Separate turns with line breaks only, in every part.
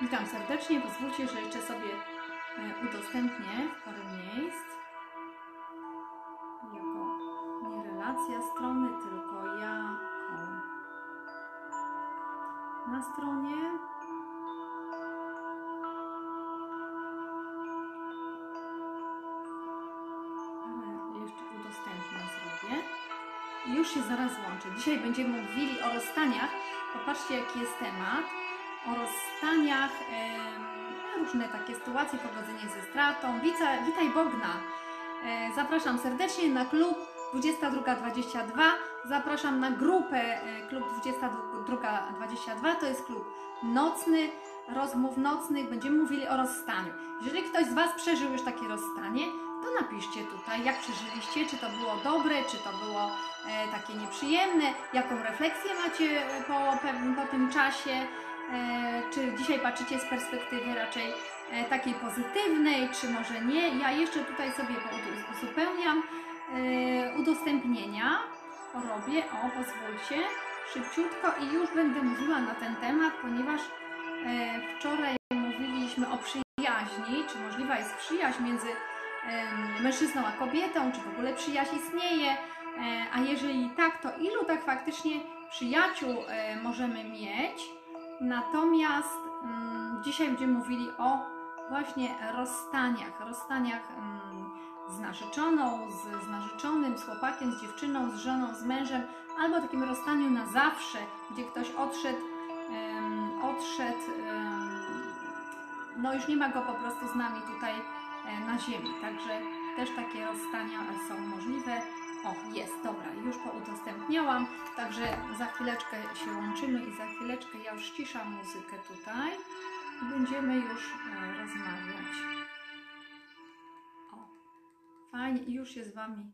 Witam serdecznie. Pozwólcie, że jeszcze sobie e, udostępnię parę miejsc. Jako nie relacja strony, tylko jako na stronie. Ale jeszcze udostępnię zrobię. Już się zaraz łączę. Dzisiaj będziemy mówili o rozstaniach. Popatrzcie, jaki jest temat. O rozstaniach, em, różne takie sytuacje, pogodzenie ze stratą. Witaj, Bogna. E, Zapraszam serdecznie na klub 2222. Zapraszam na grupę e, klub 2222. To jest klub nocny, rozmów nocnych. Będziemy mówili o rozstaniu. Jeżeli ktoś z Was przeżył już takie rozstanie, to napiszcie tutaj, jak przeżyliście, czy to było dobre, czy to było e, takie nieprzyjemne, jaką refleksję macie po, po tym czasie, czy dzisiaj patrzycie z perspektywy raczej e, takiej pozytywnej, czy może nie. Ja jeszcze tutaj sobie uzupełniam e, udostępnienia, robię, o pozwólcie, szybciutko i już będę mówiła na ten temat, ponieważ e, wczoraj mówiliśmy o przyjaźni, czy możliwa jest przyjaźń między mężczyzną a kobietą, czy w ogóle przyjaźń istnieje, e, a jeżeli tak, to ilu tak faktycznie przyjaciół e, możemy mieć. Natomiast mm, dzisiaj będziemy mówili o właśnie rozstaniach, rozstaniach mm, z narzeczoną, z, z narzeczonym, z chłopakiem, z dziewczyną, z żoną, z mężem, albo takim rozstaniu na zawsze, gdzie ktoś odszedł, em, odszedł, em, no już nie ma go po prostu z nami tutaj e, na ziemi. Także też takie rozstania są możliwe. O, jest, dobra, już poudostępniałam, także za chwileczkę się łączymy i za chwileczkę ja już ściszam muzykę tutaj i będziemy już e, rozmawiać. O, fajnie już się z Wami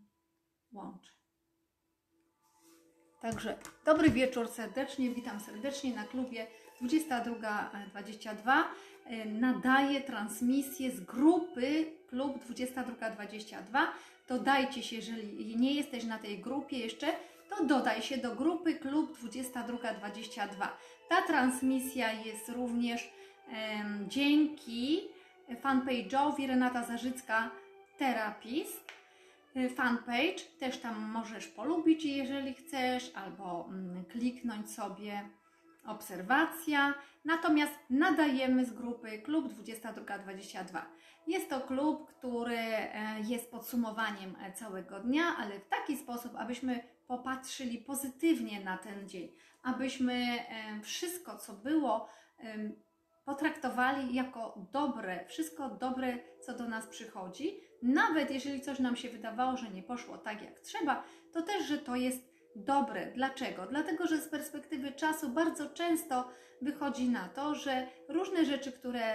łączę. Także dobry wieczór serdecznie, witam serdecznie na klubie 2222. E, Nadaję transmisję z grupy klub 2222. Dodajcie się, jeżeli nie jesteś na tej grupie jeszcze, to dodaj się do grupy klub 2222. Ta transmisja jest również em, dzięki fanpage'owi Renata Zarzycka Terapist y, fanpage, też tam możesz polubić, jeżeli chcesz, albo mm, kliknąć sobie obserwacja. Natomiast nadajemy z grupy Klub 2222. Jest to klub, który e, jest podsumowaniem e, całego dnia, ale w taki sposób, abyśmy popatrzyli pozytywnie na ten dzień, abyśmy e, wszystko, co było, potraktowali jako dobre, wszystko dobre, co do nas przychodzi, nawet jeżeli coś nam się wydawało, że nie poszło tak jak trzeba, to też, że to jest dobre. Dlaczego? Dlatego, że z perspektywy czasu bardzo często wychodzi na to, że różne rzeczy, które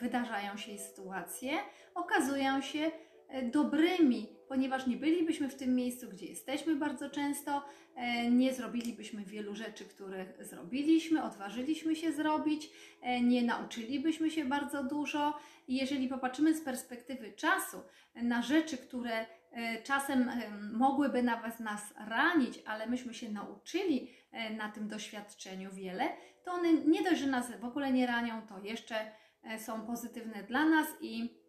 wydarzają się i sytuacje, okazują się e, dobrymi, ponieważ nie bylibyśmy w tym miejscu, gdzie jesteśmy bardzo często, e, nie zrobilibyśmy wielu rzeczy, które zrobiliśmy, odważyliśmy się zrobić, e, nie nauczylibyśmy się bardzo dużo. Jeżeli popatrzymy z perspektywy czasu na rzeczy, które czasem e, mogłyby nawet nas ranić, ale myśmy się nauczyli e, na tym doświadczeniu wiele, to one nie dość, że nas w ogóle nie ranią, to jeszcze e, są pozytywne dla nas i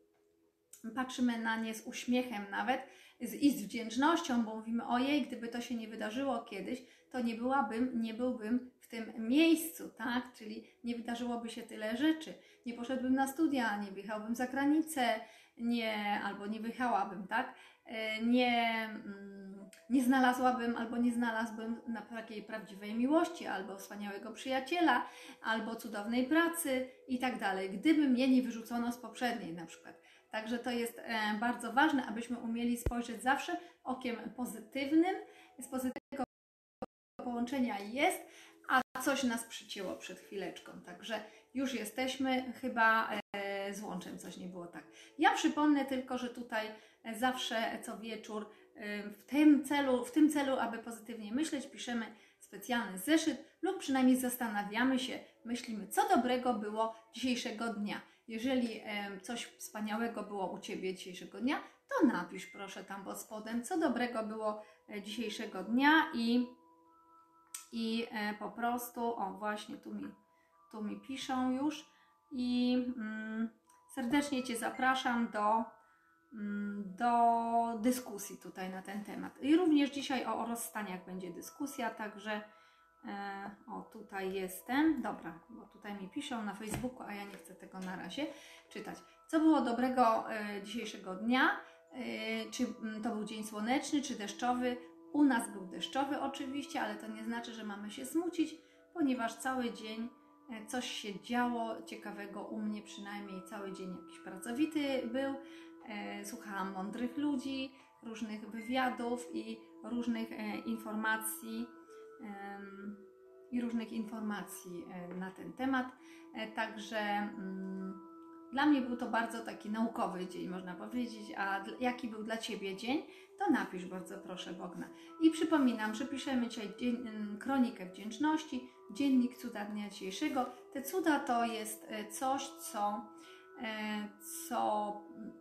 patrzymy na nie z uśmiechem nawet i z wdzięcznością, bo mówimy, ojej, gdyby to się nie wydarzyło kiedyś, to nie byłabym, nie byłbym w tym miejscu, tak? Czyli nie wydarzyłoby się tyle rzeczy. Nie poszedłbym na studia, nie wyjechałbym za granicę, nie, albo nie wyjechałabym, tak? E, Nie, mm, nie znalazłabym albo nie znalazłbym na takiej prawdziwej miłości, albo wspaniałego przyjaciela, albo cudownej pracy i tak dalej, gdyby mnie nie wyrzucono z poprzedniej na przykład. Także to jest e, bardzo ważne, abyśmy umieli spojrzeć zawsze okiem pozytywnym. Z pozytywnego połączenia jest, a coś nas przycięło przed chwileczką. Także już jesteśmy, chyba e, z łączem coś nie było tak. Ja przypomnę tylko, że tutaj e, zawsze co wieczór e, w tym celu, w tym celu, aby pozytywnie myśleć, piszemy specjalny zeszyt lub przynajmniej zastanawiamy się, myślimy, co dobrego było dzisiejszego dnia. Jeżeli coś wspaniałego było u Ciebie dzisiejszego dnia, to napisz proszę tam pod spodem, co dobrego było e, dzisiejszego dnia i, i e, po prostu, o właśnie tu mi, tu mi piszą już, i mm, serdecznie Cię zapraszam do, mm, do dyskusji tutaj na ten temat. I również dzisiaj o, rozstaniach będzie dyskusja, także e, o tutaj jestem. Dobra, bo tutaj mi piszą na Facebooku, a ja nie chcę tego na razie czytać. Co było dobrego e, dzisiejszego dnia? E, czy mm, to był dzień słoneczny, czy deszczowy? U nas był deszczowy oczywiście, ale to nie znaczy, że mamy się smucić, ponieważ cały dzień coś się działo ciekawego u mnie, przynajmniej cały dzień jakiś pracowity był. E, Słuchałam mądrych ludzi, różnych wywiadów i różnych e, informacji i różnych informacji e, na ten temat. E, Także mm, dla mnie był to bardzo taki naukowy dzień, można powiedzieć. A jaki był dla Ciebie dzień? To napisz bardzo proszę Bogna. I przypominam, że piszemy dzisiaj dzień, em, kronikę wdzięczności, dziennik cuda dnia dzisiejszego. Te cuda to jest e, coś, co, e, co mm,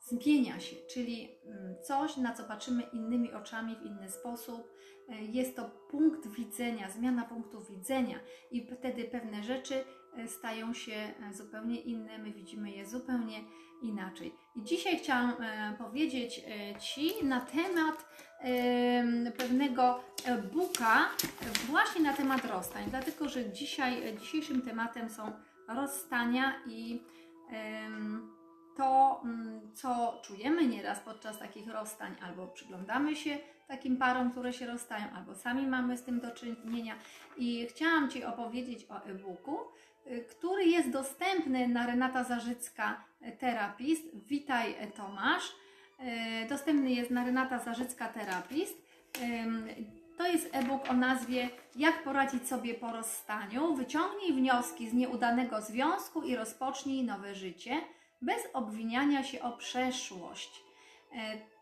zmienia się, czyli mm, coś, na co patrzymy innymi oczami, w inny sposób. E, Jest to punkt widzenia, zmiana punktu widzenia, i wtedy pewne rzeczy stają się e, zupełnie inne, my widzimy je zupełnie inaczej. I dzisiaj chciałam e, powiedzieć e, Ci na temat em, pewnego e-booka, e, właśnie na temat rozstań, dlatego że dzisiaj, e, dzisiejszym tematem są rozstania i to, mm, co czujemy nieraz podczas takich rozstań, albo przyglądamy się takim parom, które się rozstają, albo sami mamy z tym do czynienia. I chciałam Ci opowiedzieć o e-booku, który jest dostępny na Renata Zarzycka e, Therapist. Witaj e, Tomasz. E, Dostępny jest na Renata Zarzycka Therapist. Ym, To jest e-book o nazwie Jak poradzić sobie po rozstaniu. Wyciągnij wnioski z nieudanego związku i rozpocznij nowe życie bez obwiniania się o przeszłość.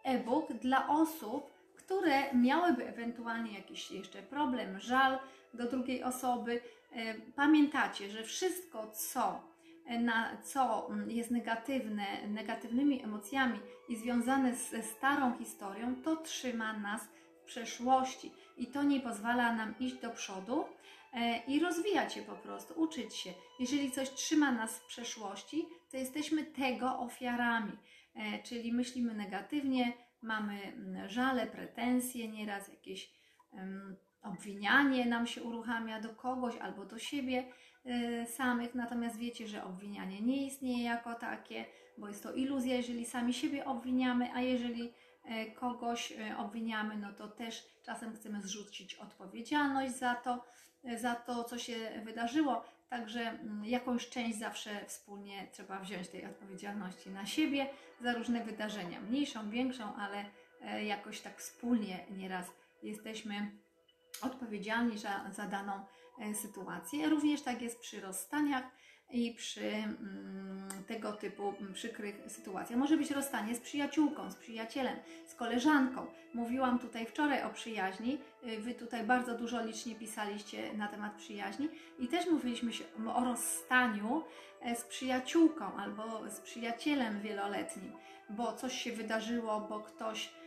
E-book dla osób, które miałyby ewentualnie jakiś jeszcze problem, żal do drugiej osoby. E, Pamiętacie, że wszystko, co, e, na, co mm, jest negatywne, negatywnymi emocjami i związane ze starą historią, to trzyma nas w przeszłości i to nie pozwala nam iść do przodu e, i rozwijać się po prostu, uczyć się. Jeżeli coś trzyma nas w przeszłości, to jesteśmy tego ofiarami, czyli myślimy negatywnie, mamy mm, żale, pretensje, nieraz jakieś obwinianie nam się uruchamia do kogoś albo do siebie e, samych, natomiast wiecie, że obwinianie nie istnieje jako takie, bo jest to iluzja, jeżeli sami siebie obwiniamy, a jeżeli e, kogoś e, obwiniamy, no to też czasem chcemy zrzucić odpowiedzialność za to, za to, co się wydarzyło. Także mm, jakąś część zawsze wspólnie trzeba wziąć tej odpowiedzialności na siebie za różne wydarzenia, mniejszą, większą, ale jakoś tak wspólnie nieraz jesteśmy odpowiedzialni za, za daną e, sytuację. Również tak jest przy rozstaniach i przy mm, tego typu mm, przykrych sytuacjach. Może być rozstanie z przyjaciółką, z przyjacielem, z koleżanką. Mówiłam tutaj wczoraj o przyjaźni. Y, Wy tutaj bardzo dużo licznie pisaliście na temat przyjaźni i też mówiliśmy się o rozstaniu e, z przyjaciółką albo z przyjacielem wieloletnim, bo coś się wydarzyło, bo ktoś e,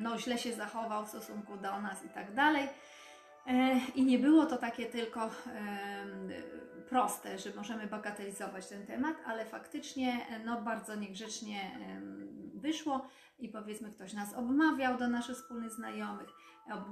no, źle się zachował w stosunku do nas i tak dalej. E, I nie było to takie tylko proste, że możemy bagatelizować ten temat, ale faktycznie e, no, bardzo niegrzecznie wyszło i powiedzmy ktoś nas obmawiał do naszych wspólnych znajomych, ob,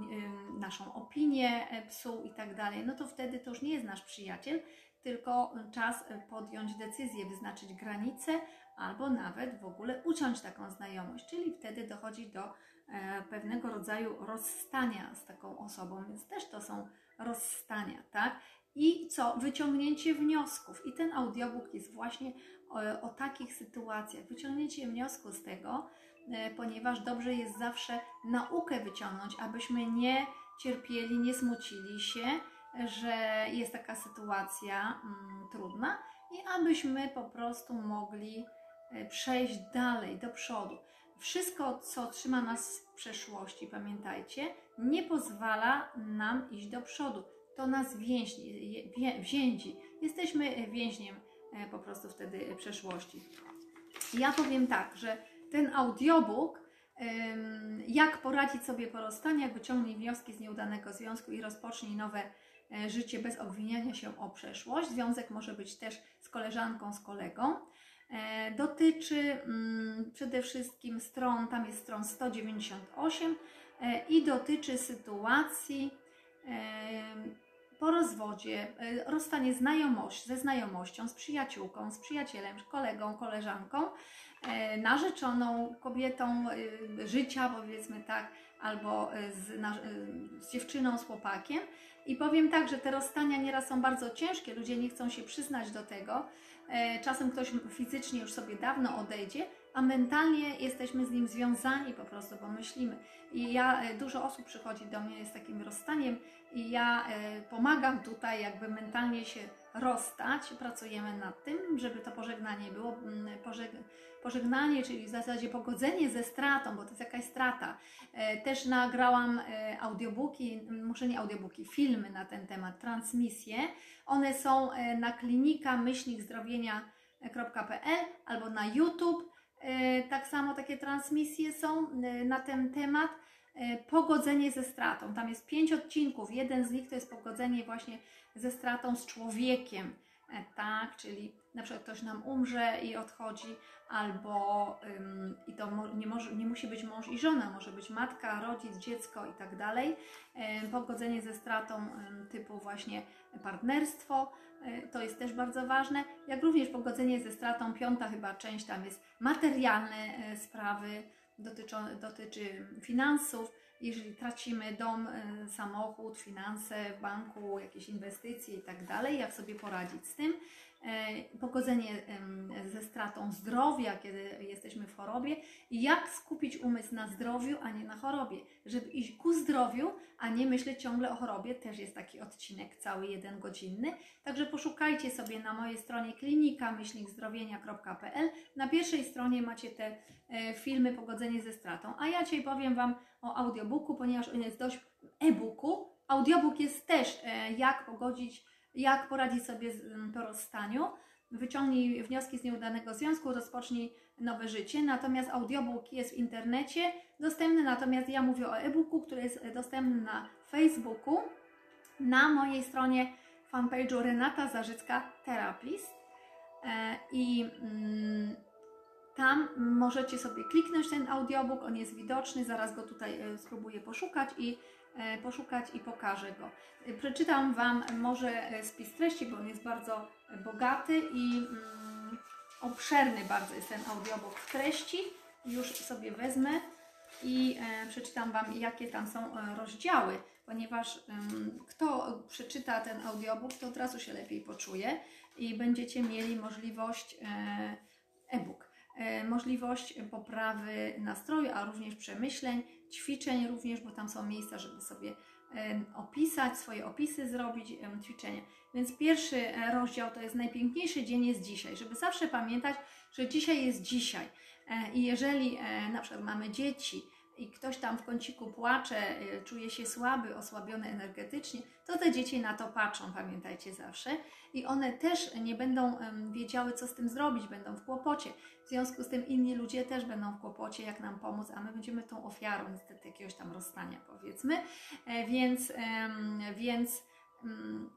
naszą opinię e, psuł i tak dalej, no to wtedy to już nie jest nasz przyjaciel, tylko czas podjąć decyzję, wyznaczyć granice albo nawet w ogóle uciąć taką znajomość, czyli wtedy dochodzi do e, pewnego rodzaju rozstania z taką osobą, więc też to są rozstania, tak? I co? Wyciągnięcie wniosków. I ten audiobook jest właśnie o, o takich sytuacjach. Wyciągnięcie wniosku z tego, e, ponieważ dobrze jest zawsze naukę wyciągnąć, abyśmy nie cierpieli, nie smucili się, że jest taka sytuacja mm, trudna i abyśmy po prostu mogli e, przejść dalej, do przodu. Wszystko, co trzyma nas w przeszłości, pamiętajcie, nie pozwala nam iść do przodu. To nas więźni, więzi. Jesteśmy więźniem e, po prostu wtedy przeszłości. Ja powiem tak, że ten audiobook jak poradzić sobie po jak wyciągnij wnioski z nieudanego związku i rozpocznij nowe e, życie bez obwiniania się o przeszłość. Związek może być też z koleżanką, z kolegą. E, Dotyczy mm, przede wszystkim stron, tam jest stron 198 e, i dotyczy sytuacji em, po rozwodzie, e, rozstanie znajomość, ze znajomością, z przyjaciółką, z przyjacielem, kolegą, koleżanką, e, narzeczoną, kobietą e, życia, powiedzmy tak, albo e, z, e, z dziewczyną, z chłopakiem. I powiem tak, że te rozstania nieraz są bardzo ciężkie, ludzie nie chcą się przyznać do tego. E, Czasem ktoś fizycznie już sobie dawno odejdzie, a mentalnie jesteśmy z nim związani po prostu, bo myślimy. I ja, e, dużo osób przychodzi do mnie z takim rozstaniem i ja e, pomagam tutaj jakby mentalnie się rozstać. Pracujemy nad tym, żeby to pożegnanie było mm, pożeg pożegnanie, czyli w zasadzie pogodzenie ze stratą, bo to jest jakaś strata. E, Też nagrałam audiobooki, m, może nie audiobooki, filmy na ten temat, transmisje. One są na klinika myślnikzdrowienia.pl albo na YouTube. E, Tak samo takie transmisje są e, na ten temat. E, Pogodzenie ze stratą. Tam jest pięć odcinków. Jeden z nich to jest pogodzenie właśnie ze stratą z człowiekiem. Tak, czyli na przykład ktoś nam umrze i odchodzi, albo ym, i to nie, może, nie musi być mąż i żona, może być matka, rodzic, dziecko i tak dalej. Pogodzenie ze stratą ym, typu właśnie partnerstwo, to jest też bardzo ważne, jak również pogodzenie ze stratą, piąta chyba część tam jest materialne y, sprawy, dotyczą, dotyczy finansów, jeżeli tracimy dom, y, samochód, finanse w banku, jakieś inwestycje i tak dalej, jak sobie poradzić z tym. E, Pogodzenie ze stratą zdrowia, kiedy jesteśmy w chorobie jak skupić umysł na zdrowiu, a nie na chorobie, żeby iść ku zdrowiu, a nie myśleć ciągle o chorobie. Też jest taki odcinek cały jeden godzinny. Także poszukajcie sobie na mojej stronie klinika myślnikzdrowienia.pl. Na pierwszej stronie macie te e, filmy Pogodzenie ze stratą, a ja dzisiaj powiem Wam o audiobooku, ponieważ on jest dość e-booku. Audiobook jest też e, jak pogodzić, jak poradzić sobie z, m, po rozstaniu. Wyciągnij wnioski z nieudanego związku, rozpocznij nowe życie. Natomiast audiobook jest w internecie dostępny, natomiast ja mówię o e-booku, który jest e, dostępny na Facebooku, na mojej stronie fanpage'u Renata Zarzycka Therapist. E, I mm, tam możecie sobie kliknąć ten audiobook, on jest widoczny, zaraz go tutaj e, spróbuję poszukać i poszukać i pokażę go. E, Przeczytam Wam może e, spis treści, bo on jest bardzo e, bogaty i mm, obszerny bardzo jest ten audiobook w treści. Już sobie wezmę i e, przeczytam Wam, jakie tam są e, rozdziały, ponieważ em, kto przeczyta ten audiobook, to od razu się lepiej poczuje i będziecie mieli możliwość e, e-book e, możliwość poprawy nastroju, a również przemyśleń, ćwiczeń również, bo tam są miejsca, żeby sobie opisać, swoje opisy zrobić, ćwiczenia. Więc pierwszy e, rozdział to jest najpiękniejszy dzień jest dzisiaj, żeby zawsze pamiętać, że dzisiaj jest dzisiaj. E, I jeżeli e, na przykład mamy dzieci i ktoś tam w kąciku płacze, e, czuje się słaby, osłabiony energetycznie, to te dzieci na to patrzą, pamiętajcie zawsze. I one też nie będą wiedziały, co z tym zrobić, będą w kłopocie. W związku z tym inni ludzie też będą w kłopocie, jak nam pomóc, a my będziemy tą ofiarą niestety jakiegoś tam rozstania, powiedzmy. E, więc, więc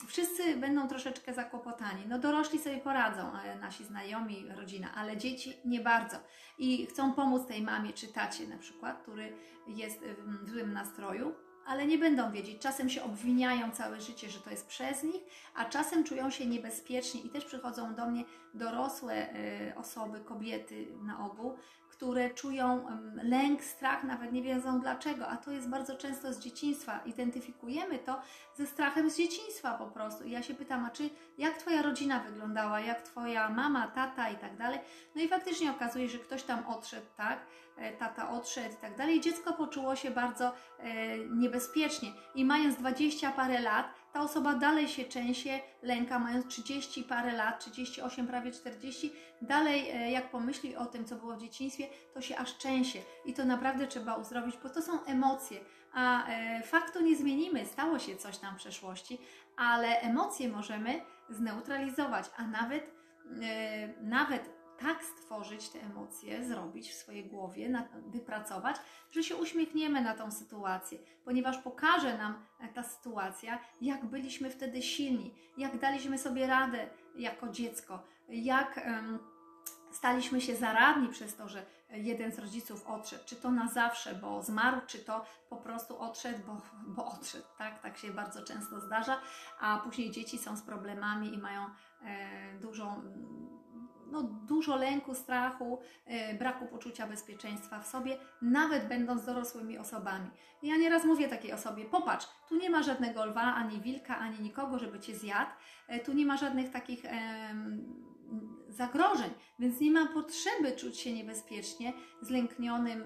wszyscy będą troszeczkę zakłopotani. No dorośli sobie poradzą, e, nasi znajomi, rodzina, ale dzieci nie bardzo. I chcą pomóc tej mamie czy tacie na przykład, który jest w złym nastroju, ale nie będą wiedzieć. Czasem się obwiniają całe życie, że to jest przez nich, a czasem czują się niebezpiecznie i też przychodzą do mnie dorosłe e, osoby, kobiety na ogół, które czują lęk, strach, nawet nie wiedzą dlaczego, a to jest bardzo często z dzieciństwa. Identyfikujemy to ze strachem z dzieciństwa po prostu. I ja się pytam, a czy jak Twoja rodzina wyglądała, jak Twoja mama, tata i tak dalej. No i faktycznie okazuje się, że ktoś tam odszedł, tak, E, tata odszedł i tak dalej. Dziecko poczuło się bardzo e, niebezpiecznie. I mając 20 parę lat, ta osoba dalej się częsie lęka, mając 30 parę lat, 38, prawie 40, dalej e, jak pomyśli o tym, co było w dzieciństwie, to się aż częsie. I to naprawdę trzeba uzdrowić, bo to są emocje. A e, faktu nie zmienimy, stało się coś tam w przeszłości, ale emocje możemy zneutralizować, a nawet, e, nawet tak stworzyć te emocje, zrobić w swojej głowie, wypracować, że się uśmiechniemy na tą sytuację, ponieważ pokaże nam ta sytuacja, jak byliśmy wtedy silni, jak daliśmy sobie radę jako dziecko, jak staliśmy się zaradni przez to, że jeden z rodziców odszedł, czy to na zawsze, bo zmarł, czy to po prostu odszedł, bo, bo odszedł, tak? Tak się bardzo często zdarza, a później dzieci są z problemami i mają e, dużą no, dużo lęku, strachu, e, braku poczucia bezpieczeństwa w sobie, nawet będąc dorosłymi osobami. Ja nieraz mówię takiej osobie: popatrz, tu nie ma żadnego lwa, ani wilka, ani nikogo, żeby cię zjadł, e, tu nie ma żadnych takich. E, zagrożeń, więc nie ma potrzeby czuć się niebezpiecznie, zlęknionym,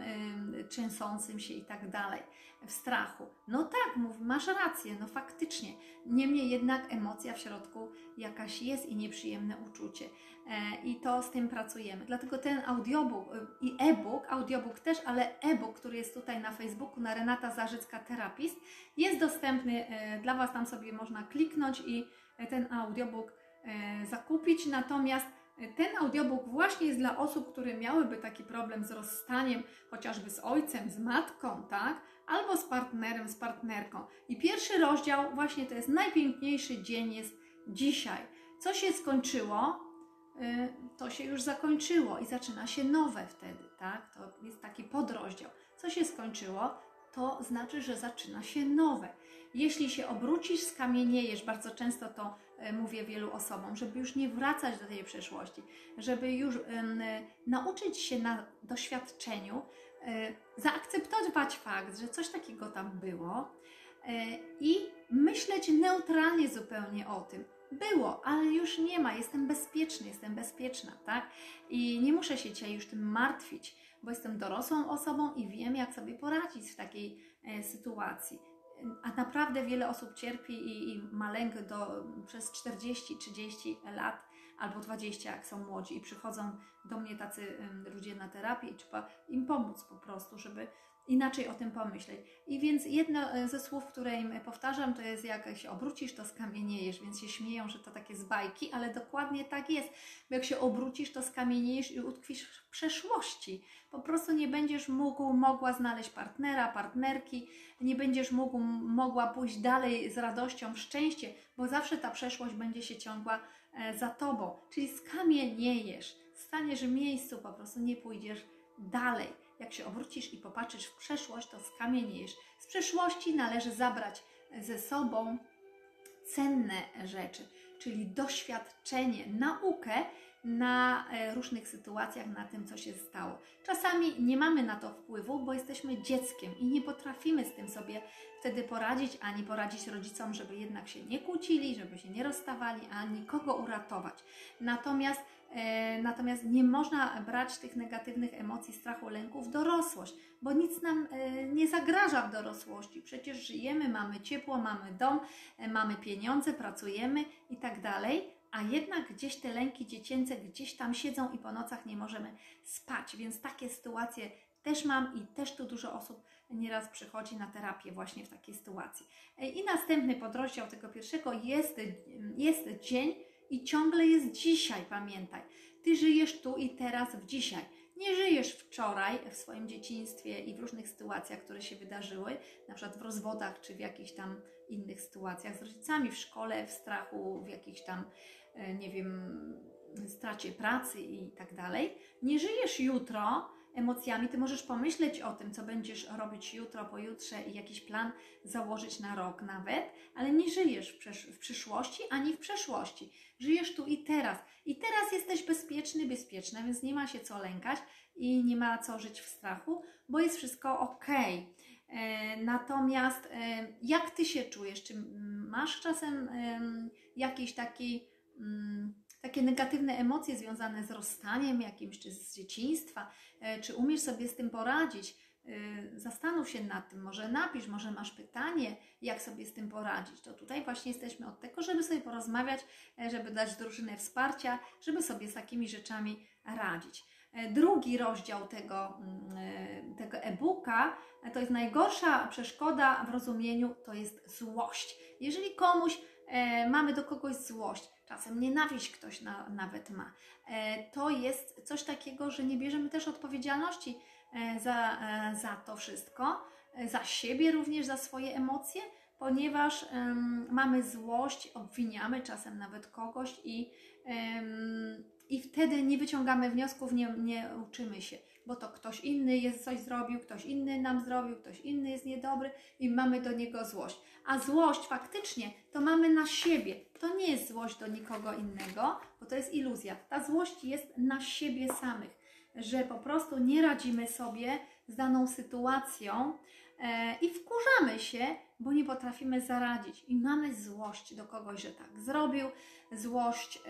trzęsącym się i tak dalej, w strachu. No tak, mów, masz rację, no faktycznie. Niemniej jednak emocja w środku jakaś jest i nieprzyjemne uczucie. E, I to z tym pracujemy. Dlatego ten audiobook y, i e-book, audiobook też, ale e-book, który jest tutaj na Facebooku, na Renata Zarzycka Terapist, jest dostępny e, dla Was. Tam sobie można kliknąć i e, ten audiobook zakupić. Natomiast ten audiobook właśnie jest dla osób, które miałyby taki problem z rozstaniem, chociażby z ojcem, z matką, tak? Albo z partnerem, z partnerką. I pierwszy rozdział, właśnie to jest najpiękniejszy dzień, jest dzisiaj. Co się skończyło, y, to się już zakończyło i zaczyna się nowe wtedy, tak? To jest taki podrozdział. Co się skończyło, to znaczy, że zaczyna się nowe. Jeśli się obrócisz, skamieniejesz, bardzo często to e, mówię wielu osobom, żeby już nie wracać do tej przeszłości, żeby już nauczyć się na doświadczeniu, zaakceptować fakt, że coś takiego tam było e, i myśleć neutralnie zupełnie o tym. Było, ale już nie ma, jestem bezpieczny, jestem bezpieczna, tak? I nie muszę się dzisiaj już tym martwić, bo jestem dorosłą osobą i wiem, jak sobie poradzić w takiej sytuacji a naprawdę wiele osób cierpi i, i ma lęk do, przez 40-30 lat albo 20, jak są młodzi i przychodzą do mnie tacy ludzie na terapię i trzeba im pomóc po prostu, żeby inaczej o tym pomyśleć. I więc jedno e, ze słów, które im powtarzam, to jest jak się obrócisz, to skamieniejesz, więc się śmieją, że to takie z bajki, ale dokładnie tak jest, bo jak się obrócisz, to skamieniejesz i utkwisz w przeszłości. Po prostu nie będziesz mógł, mogła znaleźć partnera, partnerki, nie będziesz mógł, mogła pójść dalej z radością, w szczęście, bo zawsze ta przeszłość będzie się ciągła za tobą. Czyli skamieniejesz, staniesz w miejscu, po prostu nie pójdziesz dalej. Jak się obrócisz i popatrzysz w przeszłość, to skamieniejesz. Z przeszłości należy zabrać ze sobą cenne rzeczy, czyli doświadczenie, naukę na e, różnych sytuacjach, na tym, co się stało. Czasami nie mamy na to wpływu, bo jesteśmy dzieckiem i nie potrafimy z tym sobie wtedy poradzić, ani poradzić rodzicom, żeby jednak się nie kłócili, żeby się nie rozstawali, ani kogo uratować. Natomiast E, natomiast nie można brać tych negatywnych emocji, strachu, lęku w dorosłość, bo nic nam e, nie zagraża w dorosłości. Przecież żyjemy, mamy ciepło, mamy dom, mamy pieniądze, pracujemy i tak dalej, a jednak gdzieś te lęki dziecięce gdzieś tam siedzą i po nocach nie możemy spać. Więc takie sytuacje też mam i też tu dużo osób nieraz przychodzi na terapię właśnie w takiej sytuacji. I następny podrozdział tego pierwszego jest, jest dzień, i ciągle jest dzisiaj, pamiętaj. Ty żyjesz tu i teraz w dzisiaj. Nie żyjesz wczoraj w swoim dzieciństwie i w różnych sytuacjach, które się wydarzyły, na przykład w rozwodach czy w jakichś tam innych sytuacjach z rodzicami, w szkole, w strachu, w jakichś tam, e, nie wiem, stracie pracy i tak dalej. Nie żyjesz jutro, emocjami, ty możesz pomyśleć o tym, co będziesz robić jutro, pojutrze i jakiś plan założyć na rok nawet, ale nie żyjesz w, w przyszłości ani w przeszłości. Żyjesz tu i teraz. I teraz jesteś bezpieczny, bezpieczna, więc nie ma się co lękać i nie ma co żyć w strachu, bo jest wszystko ok. E, natomiast e, jak ty się czujesz? Czy masz czasem e, jakiś taki. Mm, takie negatywne emocje związane z rozstaniem jakimś, czy z dzieciństwa, e, czy umiesz sobie z tym poradzić, e, zastanów się nad tym, może napisz, może masz pytanie, jak sobie z tym poradzić. To tutaj właśnie jesteśmy od tego, żeby sobie porozmawiać, e, żeby dać drużynę wsparcia, żeby sobie z takimi rzeczami radzić. Drugi rozdział tego, mm, tego e-booka to jest najgorsza przeszkoda w rozumieniu, to jest złość. Jeżeli komuś mamy do kogoś złość, czasem nienawiść ktoś na, nawet ma. E, to jest coś takiego, że nie bierzemy też odpowiedzialności e, za, e, za to wszystko, za siebie również, za swoje emocje, ponieważ mamy złość, obwiniamy czasem nawet kogoś i, i wtedy nie wyciągamy wniosków, nie, nie uczymy się, bo to ktoś inny jest coś zrobił, ktoś inny nam zrobił, ktoś inny jest niedobry i mamy do niego złość. A złość faktycznie to mamy na siebie. To nie jest złość do nikogo innego, bo to jest iluzja. Ta złość jest na siebie samych, że po prostu nie radzimy sobie z daną sytuacją e, i wkurzamy się, bo nie potrafimy zaradzić. I mamy złość do kogoś, że tak zrobił, złość,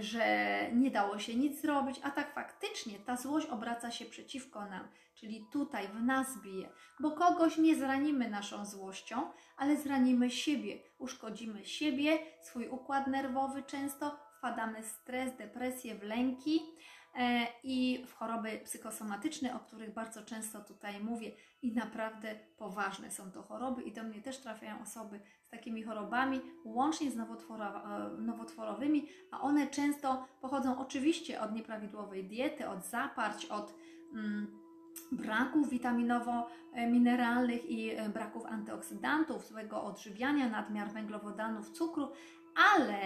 że nie dało się nic zrobić, a tak faktycznie ta złość obraca się przeciwko nam, czyli tutaj w nas bije, bo kogoś nie zranimy naszą złością, ale zranimy siebie, uszkodzimy siebie, swój układ nerwowy często, wpadamy w stres, depresję, w lęki e, i w choroby psychosomatyczne, o których bardzo często tutaj mówię. I naprawdę poważne są to choroby. I do mnie też trafiają osoby z takimi chorobami, łącznie z e, nowotworowymi, a one często pochodzą oczywiście od nieprawidłowej diety, od zaparć, od mm, braków witaminowo-mineralnych i e, braków antyoksydantów, złego odżywiania, nadmiar węglowodanów, cukru, ale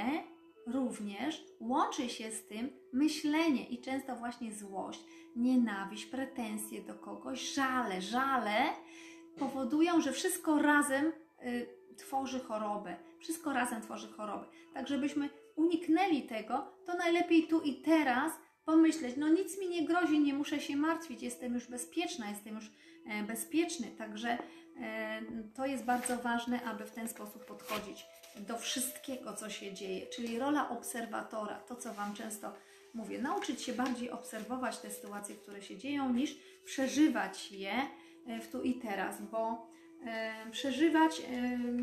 również łączy się z tym myślenie i często właśnie złość, nienawiść, pretensje do kogoś, żale, żale powodują, że wszystko razem y, tworzy chorobę. Wszystko razem tworzy chorobę. Tak, żebyśmy uniknęli tego, to najlepiej tu i teraz pomyśleć, no nic mi nie grozi, nie muszę się martwić, jestem już bezpieczna, jestem już e, bezpieczny. Także e, to jest bardzo ważne, aby w ten sposób podchodzić do wszystkiego, co się dzieje, czyli rola obserwatora, to co Wam często mówię, nauczyć się bardziej obserwować te sytuacje, które się dzieją, niż przeżywać je e, w tu i teraz, bo przeżywać,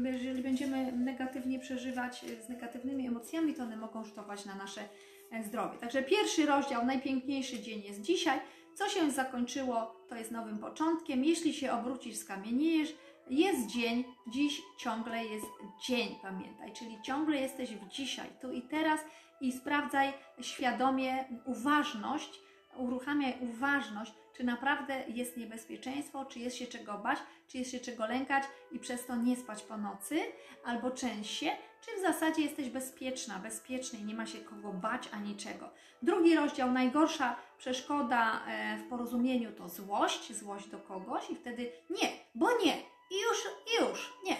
jeżeli będziemy negatywnie przeżywać z negatywnymi emocjami, to one mogą rzutować na nasze zdrowie. Także pierwszy rozdział, najpiękniejszy dzień jest dzisiaj. Co się zakończyło, to jest nowym początkiem. Jeśli się obrócisz, skamieniejesz. Jest dzień, dziś ciągle jest dzień, pamiętaj, czyli ciągle jesteś w dzisiaj, tu i teraz i sprawdzaj świadomie uważność, uruchamiaj uważność, czy naprawdę jest niebezpieczeństwo, czy jest się czego bać, czy jest się czego lękać i przez to nie spać po nocy, albo część się, czy w zasadzie jesteś bezpieczna, bezpieczny i nie ma się kogo bać ani czego. Drugi rozdział, najgorsza przeszkoda e, w porozumieniu to złość, złość do kogoś i wtedy nie, bo nie, i już, i już, nie.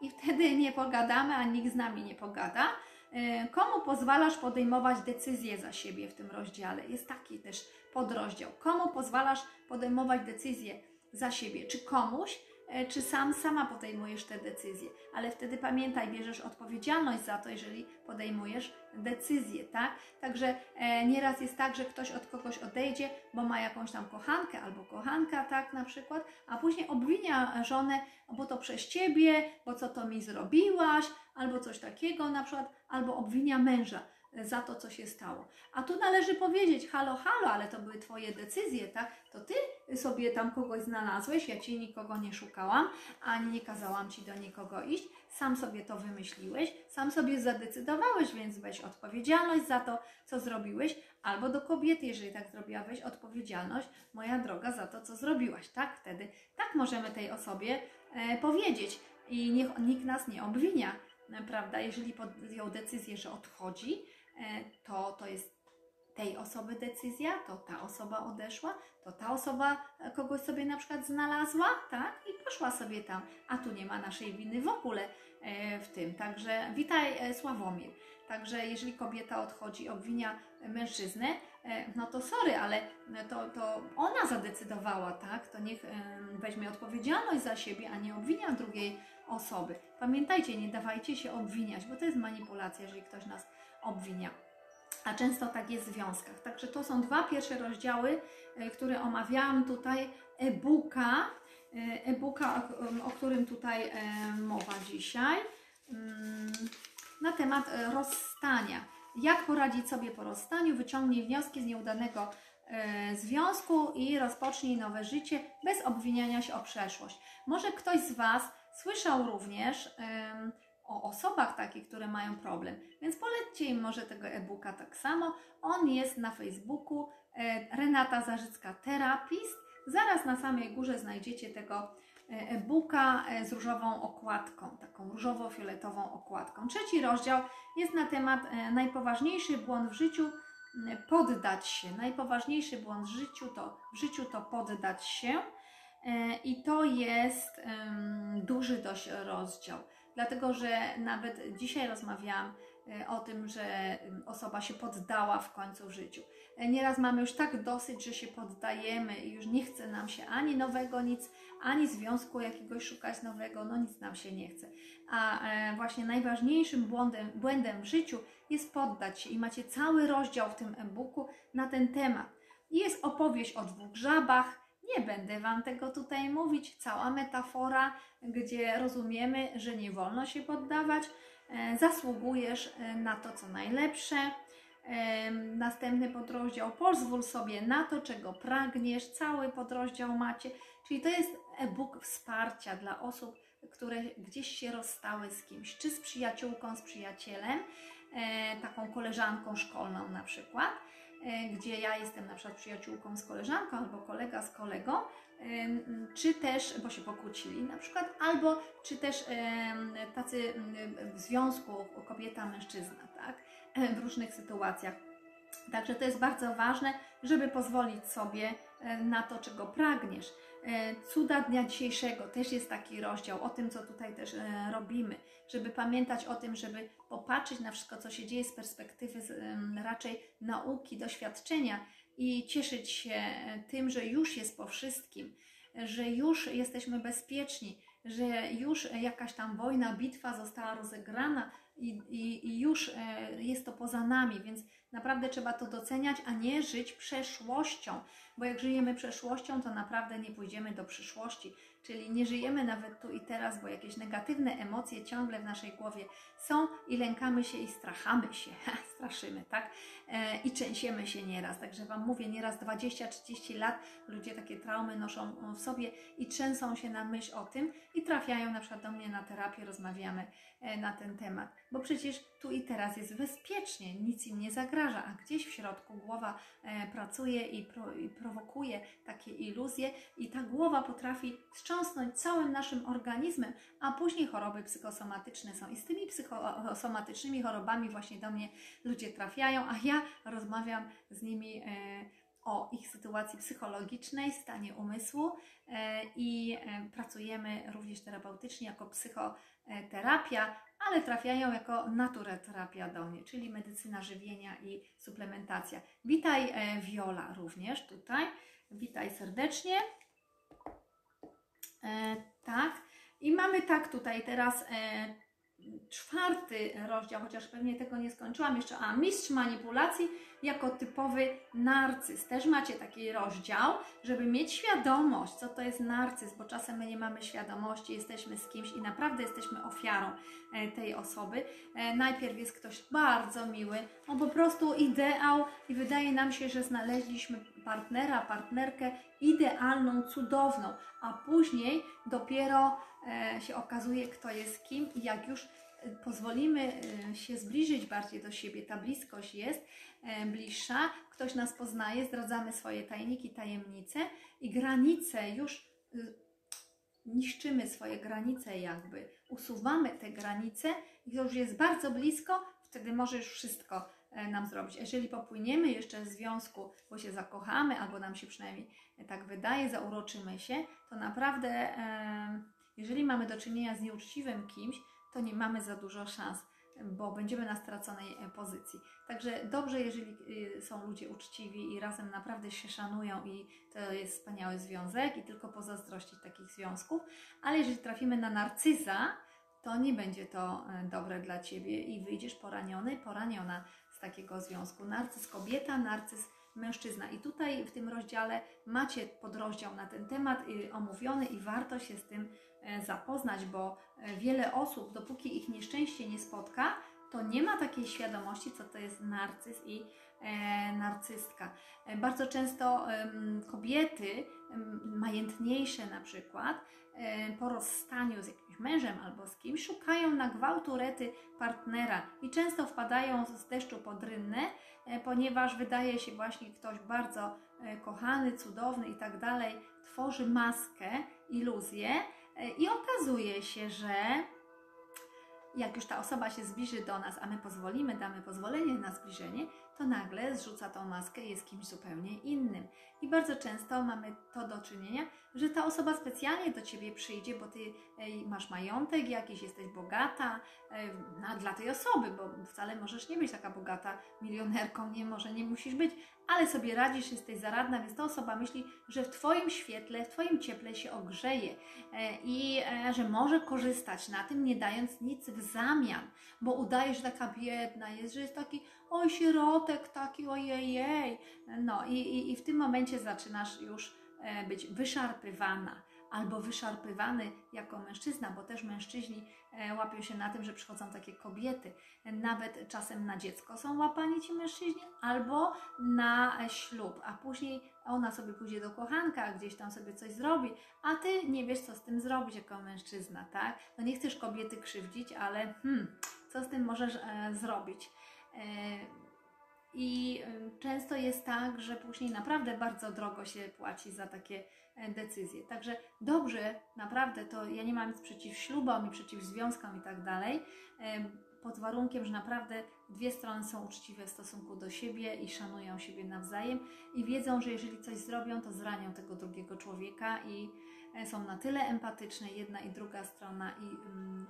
I wtedy nie pogadamy, a nikt z nami nie pogada. E, Komu pozwalasz podejmować decyzje za siebie w tym rozdziale? Jest taki też podrozdział. Komu pozwalasz podejmować decyzje za siebie? Czy komuś, czy sam sama podejmujesz te decyzje? Ale wtedy pamiętaj, bierzesz odpowiedzialność za to, jeżeli podejmujesz decyzje, tak? Także e, nieraz jest tak, że ktoś od kogoś odejdzie, bo ma jakąś tam kochankę albo kochanka, tak na przykład, a później obwinia żonę, bo to przez ciebie, bo co to mi zrobiłaś, albo coś takiego na przykład, albo obwinia męża e, za to, co się stało. A tu należy powiedzieć, halo, halo, ale to były Twoje decyzje, tak? To Ty sobie tam kogoś znalazłeś, ja Ci nikogo nie szukałam, ani nie kazałam Ci do nikogo iść, sam sobie to wymyśliłeś, sam sobie zadecydowałeś, więc weź odpowiedzialność za to, co zrobiłeś, albo do kobiety, jeżeli tak zrobiła, weź odpowiedzialność, moja droga, za to, co zrobiłaś, tak? Wtedy tak możemy tej osobie e, powiedzieć i niech nikt nas nie obwinia, e, prawda? Jeżeli podjął decyzję, że odchodzi, to to jest tej osoby decyzja, to ta osoba odeszła, to ta osoba e, kogoś sobie na przykład znalazła, tak? I poszła sobie tam, a tu nie ma naszej winy w ogóle e, w tym. Także witaj e, Sławomir. Także jeżeli kobieta odchodzi, obwinia mężczyznę, e, no to sorry, ale to, to ona zadecydowała, tak? To niech weźmie odpowiedzialność za siebie, a nie obwinia drugiej osoby. Pamiętajcie, nie dawajcie się obwiniać, bo to jest manipulacja, jeżeli ktoś nas obwinia. A często tak jest w związkach. Także to są dwa pierwsze rozdziały, e, które omawiałam tutaj e-booka, e, e-booka, o, którym tutaj mowa dzisiaj, mm, na temat rozstania. Jak poradzić sobie po rozstaniu? Wyciągnij wnioski z nieudanego e, związku i rozpocznij nowe życie bez obwiniania się o przeszłość. Może ktoś z Was słyszał również em, o osobach takich, które mają problem. Więc polećcie im może tego e-booka tak samo. On jest na Facebooku e, Renata Zarzycka Terapist. Zaraz na samej górze znajdziecie tego e-booka e, z różową okładką, taką różowo-fioletową okładką. Trzeci rozdział jest na temat e, najpoważniejszy błąd w życiu poddać się. Najpoważniejszy błąd w życiu to, w życiu to poddać się. I to jest duży dość rozdział dlatego że nawet dzisiaj rozmawiałam e, o tym, że osoba się poddała w końcu w życiu. E, nieraz mamy już tak dosyć, że się poddajemy i już nie chce nam się ani nowego nic, ani związku jakiegoś szukać nowego, no nic nam się nie chce. A e, właśnie najważniejszym błędem, błędem w życiu jest poddać się i macie cały rozdział w tym e-booku na ten temat. Jest opowieść o dwóch żabach, nie będę Wam tego tutaj mówić. Cała metafora, gdzie rozumiemy, że nie wolno się poddawać. E, zasługujesz e, na to, co najlepsze. E, następny podrozdział. Pozwól sobie na to, czego pragniesz. Cały podrozdział macie. Czyli to jest e-book wsparcia dla osób, które gdzieś się rozstały z kimś, czy z przyjaciółką, z przyjacielem, taką koleżanką szkolną na przykład gdzie ja jestem na przykład przyjaciółką z koleżanką albo kolega z kolegą, czy też, bo się pokłócili na przykład, albo czy też tacy w związku kobieta-mężczyzna, tak, w różnych sytuacjach. Także to jest bardzo ważne, żeby pozwolić sobie e, na to, czego pragniesz. E, cuda dnia dzisiejszego też jest taki rozdział o tym, co tutaj też robimy, żeby pamiętać o tym, żeby popatrzeć na wszystko, co się dzieje z perspektywy raczej nauki, doświadczenia i cieszyć się tym, że już jest po wszystkim, że już jesteśmy bezpieczni, że już jakaś tam wojna, bitwa została rozegrana i, i, i już e, jest to poza nami, więc naprawdę trzeba to doceniać, a nie żyć przeszłością, bo jak żyjemy przeszłością, to naprawdę nie pójdziemy do przyszłości. Czyli nie żyjemy nawet tu i teraz, bo jakieś negatywne emocje ciągle w naszej głowie są i lękamy się i strachamy się, straszymy, tak? E, I trzęsiemy się nieraz. Także Wam mówię, nieraz 20-30 lat ludzie takie traumy noszą w sobie i trzęsą się na myśl o tym i trafiają na przykład do mnie na terapię, rozmawiamy e, na ten temat. Bo przecież tu i teraz jest bezpiecznie, nic im nie zagraża, a gdzieś w środku głowa e, pracuje i, pro, i prowokuje takie iluzje i ta głowa potrafi wstrząsnąć całym naszym organizmem, a później choroby psychosomatyczne są. I z tymi psychosomatycznymi chorobami właśnie do mnie ludzie trafiają, a ja rozmawiam z nimi e, o ich sytuacji psychologicznej, stanie umysłu e, i e, pracujemy również terapeutycznie jako psychoterapia, ale trafiają jako naturoterapia do mnie, czyli medycyna żywienia i suplementacja. Witaj Viola również tutaj. Witaj serdecznie. E, tak. I mamy tak tutaj teraz e, czwarty rozdział, chociaż pewnie tego nie skończyłam jeszcze, a mistrz manipulacji jako typowy narcyz. Też macie taki rozdział, żeby mieć świadomość, co to jest narcyz, bo czasem my nie mamy świadomości, jesteśmy z kimś i naprawdę jesteśmy ofiarą e, tej osoby. E, najpierw jest ktoś bardzo miły, on po prostu ideał i wydaje nam się, że znaleźliśmy partnera, partnerkę idealną, cudowną, a później dopiero się okazuje, kto jest kim i jak już pozwolimy się zbliżyć bardziej do siebie, ta bliskość jest, E, bliższa, ktoś nas poznaje, zdradzamy swoje tajniki, tajemnice i granice już niszczymy swoje granice jakby, usuwamy te granice i to już jest bardzo blisko, wtedy może już wszystko e, nam zrobić. Jeżeli popłyniemy jeszcze w związku, bo się zakochamy, albo nam się przynajmniej tak wydaje, zauroczymy się, to naprawdę, e, jeżeli mamy do czynienia z nieuczciwym kimś, to nie mamy za dużo szans bo będziemy na straconej e, pozycji. Także dobrze, jeżeli y, są ludzie uczciwi i razem naprawdę się szanują i to jest wspaniały związek i tylko pozazdrościć takich związków, ale jeżeli trafimy na narcyza, to nie będzie to e, dobre dla Ciebie i wyjdziesz poraniony, poraniona z takiego związku. Narcyz kobieta, narcyz mężczyzna. I tutaj w tym rozdziale macie podrozdział na ten temat y, omówiony i warto się z tym e, zapoznać, bo e, wiele osób, dopóki ich nieszczęście nie spotka, to nie ma takiej świadomości, co to jest narcyz i e, narcystka. Bardzo często kobiety majętniejsze na przykład po rozstaniu z jakimś mężem albo z kimś szukają na gwałtu rety partnera i często wpadają z deszczu pod rynnę, e, ponieważ wydaje się właśnie ktoś bardzo e, kochany, cudowny i tak dalej, tworzy maskę, iluzję e, i okazuje się, że jak już ta osoba się zbliży do nas, a my pozwolimy, damy pozwolenie na zbliżenie, to nagle zrzuca tą maskę i jest kimś zupełnie innym. I bardzo często mamy to do czynienia, że ta osoba specjalnie do ciebie przyjdzie, bo ty masz majątek jakiś, jesteś bogata, e, no, dla tej osoby, bo wcale możesz nie być taka bogata, milionerką nie może, nie musisz być, ale sobie radzisz, jesteś zaradna, więc ta osoba myśli, że w Twoim świetle, w Twoim cieple się ogrzeje e, i e, że może korzystać na tym, nie dając nic w zamian, bo udaje, że taka biedna jest, że jest taki oj środek taki, ojej, no i, i, i w tym momencie zaczynasz już e, być wyszarpywana albo wyszarpywany jako mężczyzna, bo też mężczyźni e, łapią się na tym, że przychodzą takie kobiety. Nawet czasem na dziecko są łapani ci mężczyźni, albo na ślub, a później ona sobie pójdzie do kochanka, gdzieś tam sobie coś zrobi, a ty nie wiesz, co z tym zrobić jako mężczyzna, tak? No nie chcesz kobiety krzywdzić, ale hmm, co z tym możesz e, zrobić? E, I e, często jest tak, że później naprawdę bardzo drogo się płaci za takie e, decyzje. Także dobrze, naprawdę, to ja nie mam nic przeciw ślubom i przeciw związkom i tak dalej, e, pod warunkiem, że naprawdę dwie strony są uczciwe w stosunku do siebie i szanują siebie nawzajem i wiedzą, że jeżeli coś zrobią, to zranią tego drugiego człowieka i są na tyle empatyczne, jedna i druga strona i mm,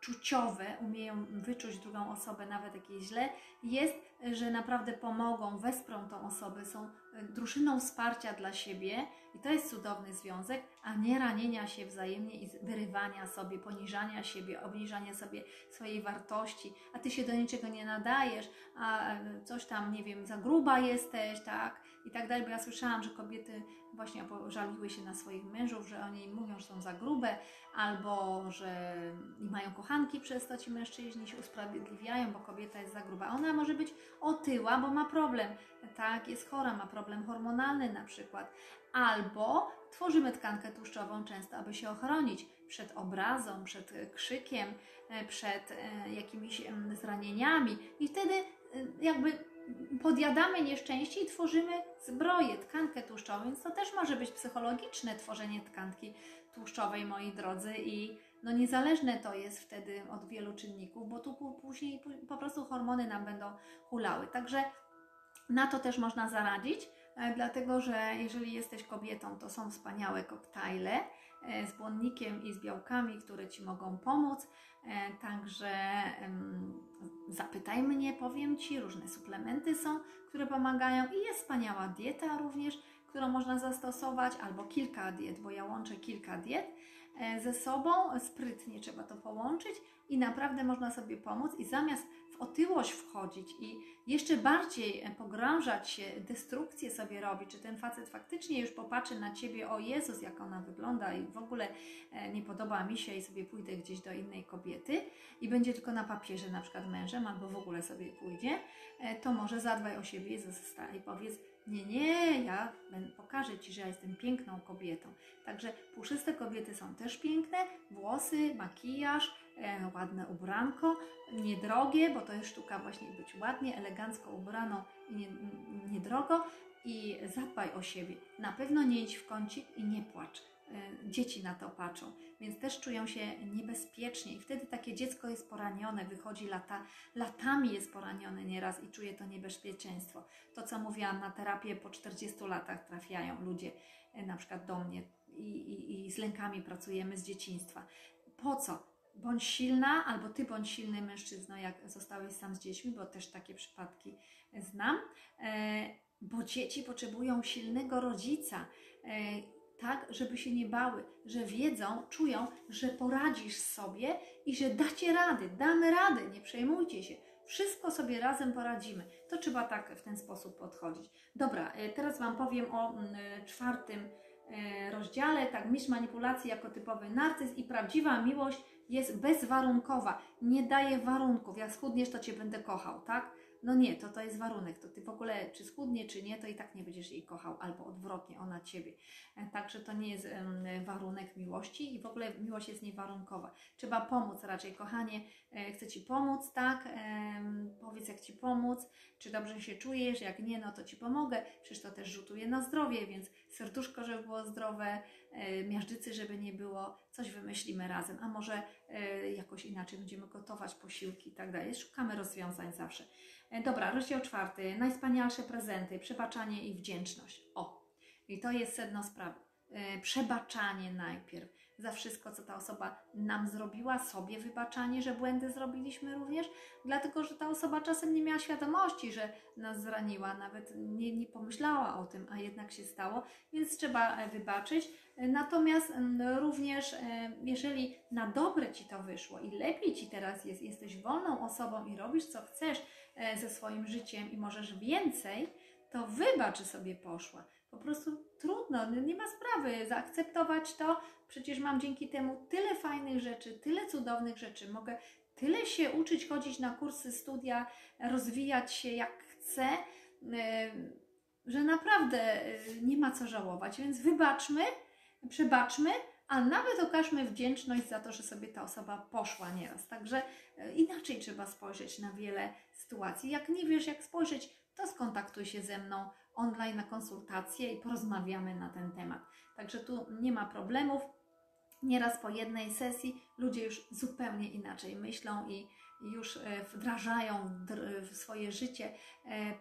czuciowe, umieją wyczuć drugą osobę, nawet jak jej źle, jest, że naprawdę pomogą, wesprą tą osobę, są e, drużyną wsparcia dla siebie i to jest cudowny związek, a nie ranienia się wzajemnie i wyrywania sobie, poniżania siebie, obniżania sobie swojej wartości, a ty się do niczego nie nadajesz, a e, coś tam, nie wiem, za gruba jesteś, tak, i tak dalej, bo ja słyszałam, że kobiety właśnie żaliły się na swoich mężów, że oni mówią, że są za grube, albo że mają kochanki przez to ci mężczyźni się usprawiedliwiają, bo kobieta jest za gruba. Ona może być otyła, bo ma problem, tak, jest chora, ma problem hormonalny na przykład, albo tworzymy tkankę tłuszczową często, aby się ochronić przed obrazą, przed krzykiem, e, przed e, jakimiś zranieniami. I wtedy e, jakby podjadamy nieszczęście i tworzymy zbroję, tkankę tłuszczową, więc to też może być psychologiczne tworzenie tkanki tłuszczowej, moi drodzy, i no niezależne to jest wtedy od wielu czynników, bo tu później po prostu hormony nam będą hulały. Także na to też można zaradzić, dlatego że jeżeli jesteś kobietą, to są wspaniałe koktajle z błonnikiem i z białkami, które Ci mogą pomóc. Także zapytaj mnie, powiem Ci, różne suplementy są, które pomagają i jest wspaniała dieta również, którą można zastosować, albo kilka diet, bo ja łączę kilka diet e, ze sobą, sprytnie trzeba to połączyć i naprawdę można sobie pomóc i zamiast otyłość wchodzić i jeszcze bardziej e, pogrążać się, destrukcję sobie robić, czy ten facet faktycznie już popatrzy na Ciebie, o Jezus, jak ona wygląda i w ogóle e, nie podoba mi się i sobie pójdę gdzieś do innej kobiety i będzie tylko na papierze na przykład mężem albo w ogóle sobie pójdzie, to może zadbaj o siebie i powiedz, nie, nie, ja pokażę Ci, że ja jestem piękną kobietą. Także puszyste kobiety są też piękne, włosy, makijaż, e, ładne ubranko, niedrogie, bo to jest sztuka właśnie być ładnie, elegancko ubraną i nie, niedrogo i zadbaj o siebie. Na pewno nie idź w kącik i nie płacz. E, dzieci na to patrzą, więc też czują się niebezpiecznie i wtedy takie dziecko jest poranione, wychodzi lata, latami jest poranione nieraz i czuje to niebezpieczeństwo. To, co mówiłam na terapię, po 40 latach trafiają ludzie e, na przykład do mnie i, i, i z lękami pracujemy z dzieciństwa. Po co? Bądź silna, albo ty bądź silny mężczyzna, jak zostałeś sam z dziećmi, bo też takie przypadki znam, e, bo dzieci potrzebują silnego rodzica tak, żeby się nie bały, że wiedzą, czują, że poradzisz sobie i że dacie rady, damy radę, nie przejmujcie się. Wszystko sobie razem poradzimy. To trzeba tak w ten sposób podchodzić. Dobra, e, teraz Wam powiem o mm, e, czwartym e, rozdziale, tak, mistrz manipulacji jako typowy narcyz i prawdziwa miłość jest bezwarunkowa, nie daje warunków. Jak schudniesz, to cię będę kochał, tak? No nie, to to jest warunek. To ty w ogóle, czy schudnie, czy nie, to i tak nie będziesz jej kochał, albo odwrotnie, ona ciebie. E, Także to nie jest warunek miłości i w ogóle miłość jest niewarunkowa. Trzeba pomóc raczej, kochanie, e, chcę ci pomóc, tak? Powiedz, jak ci pomóc, czy dobrze się czujesz, jak nie, no to ci pomogę. Przecież to też rzutuje na zdrowie, więc serduszko, żeby było zdrowe, miażdżycy, żeby nie było, coś wymyślimy razem, a może e, jakoś inaczej będziemy gotować posiłki i tak dalej. Szukamy rozwiązań zawsze. E, Dobra, rozdział czwarty. Najwspanialsze prezenty, przebaczanie i wdzięczność. O, i to jest sedno sprawy. E, Przebaczanie najpierw za wszystko, co ta osoba nam zrobiła, sobie wybaczanie, że błędy zrobiliśmy również, dlatego że ta osoba czasem nie miała świadomości, że nas zraniła, nawet nie, nie pomyślała o tym, a jednak się stało, więc trzeba e, wybaczyć. E, Natomiast mm, również, e, jeżeli na dobre ci to wyszło i lepiej ci teraz jest, jesteś wolną osobą i robisz co chcesz ze swoim życiem i możesz więcej, to wybacz, że sobie poszła. Po prostu trudno, no nie ma sprawy zaakceptować to. Przecież mam dzięki temu tyle fajnych rzeczy, tyle cudownych rzeczy. Mogę tyle się uczyć, chodzić na kursy, studia, rozwijać się jak chcę, yy, że naprawdę yy, nie ma co żałować. Więc wybaczmy, przebaczmy, a nawet okażmy wdzięczność za to, że sobie ta osoba poszła nieraz. Także yy, inaczej trzeba spojrzeć na wiele sytuacji. Jak nie wiesz, jak spojrzeć, to skontaktuj się ze mną online na konsultację i porozmawiamy na ten temat. Także tu nie ma problemów. Nieraz po jednej sesji ludzie już zupełnie inaczej myślą i już e, wdrażają dr- w swoje życie e,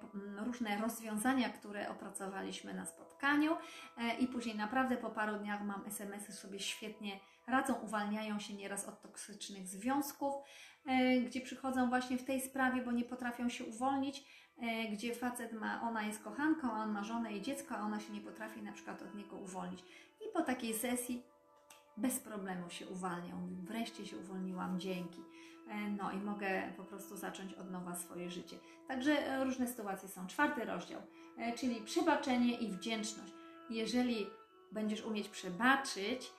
różne rozwiązania, które opracowaliśmy na spotkaniu e, i później naprawdę po paru dniach mam SMS-y sobie świetnie radzą, uwalniają się nieraz od toksycznych związków, e, gdzie przychodzą właśnie w tej sprawie, bo nie potrafią się uwolnić, e, gdzie facet ma, ona jest kochanką, on ma żonę i dziecko, a ona się nie potrafi na przykład od niego uwolnić. I po takiej sesji bez problemu się uwalnią. Wreszcie się uwolniłam dzięki. E, No i mogę po prostu zacząć od nowa swoje życie. Także e, różne sytuacje są. Czwarty rozdział, e, czyli przebaczenie i wdzięczność. Jeżeli będziesz umieć przebaczyć e,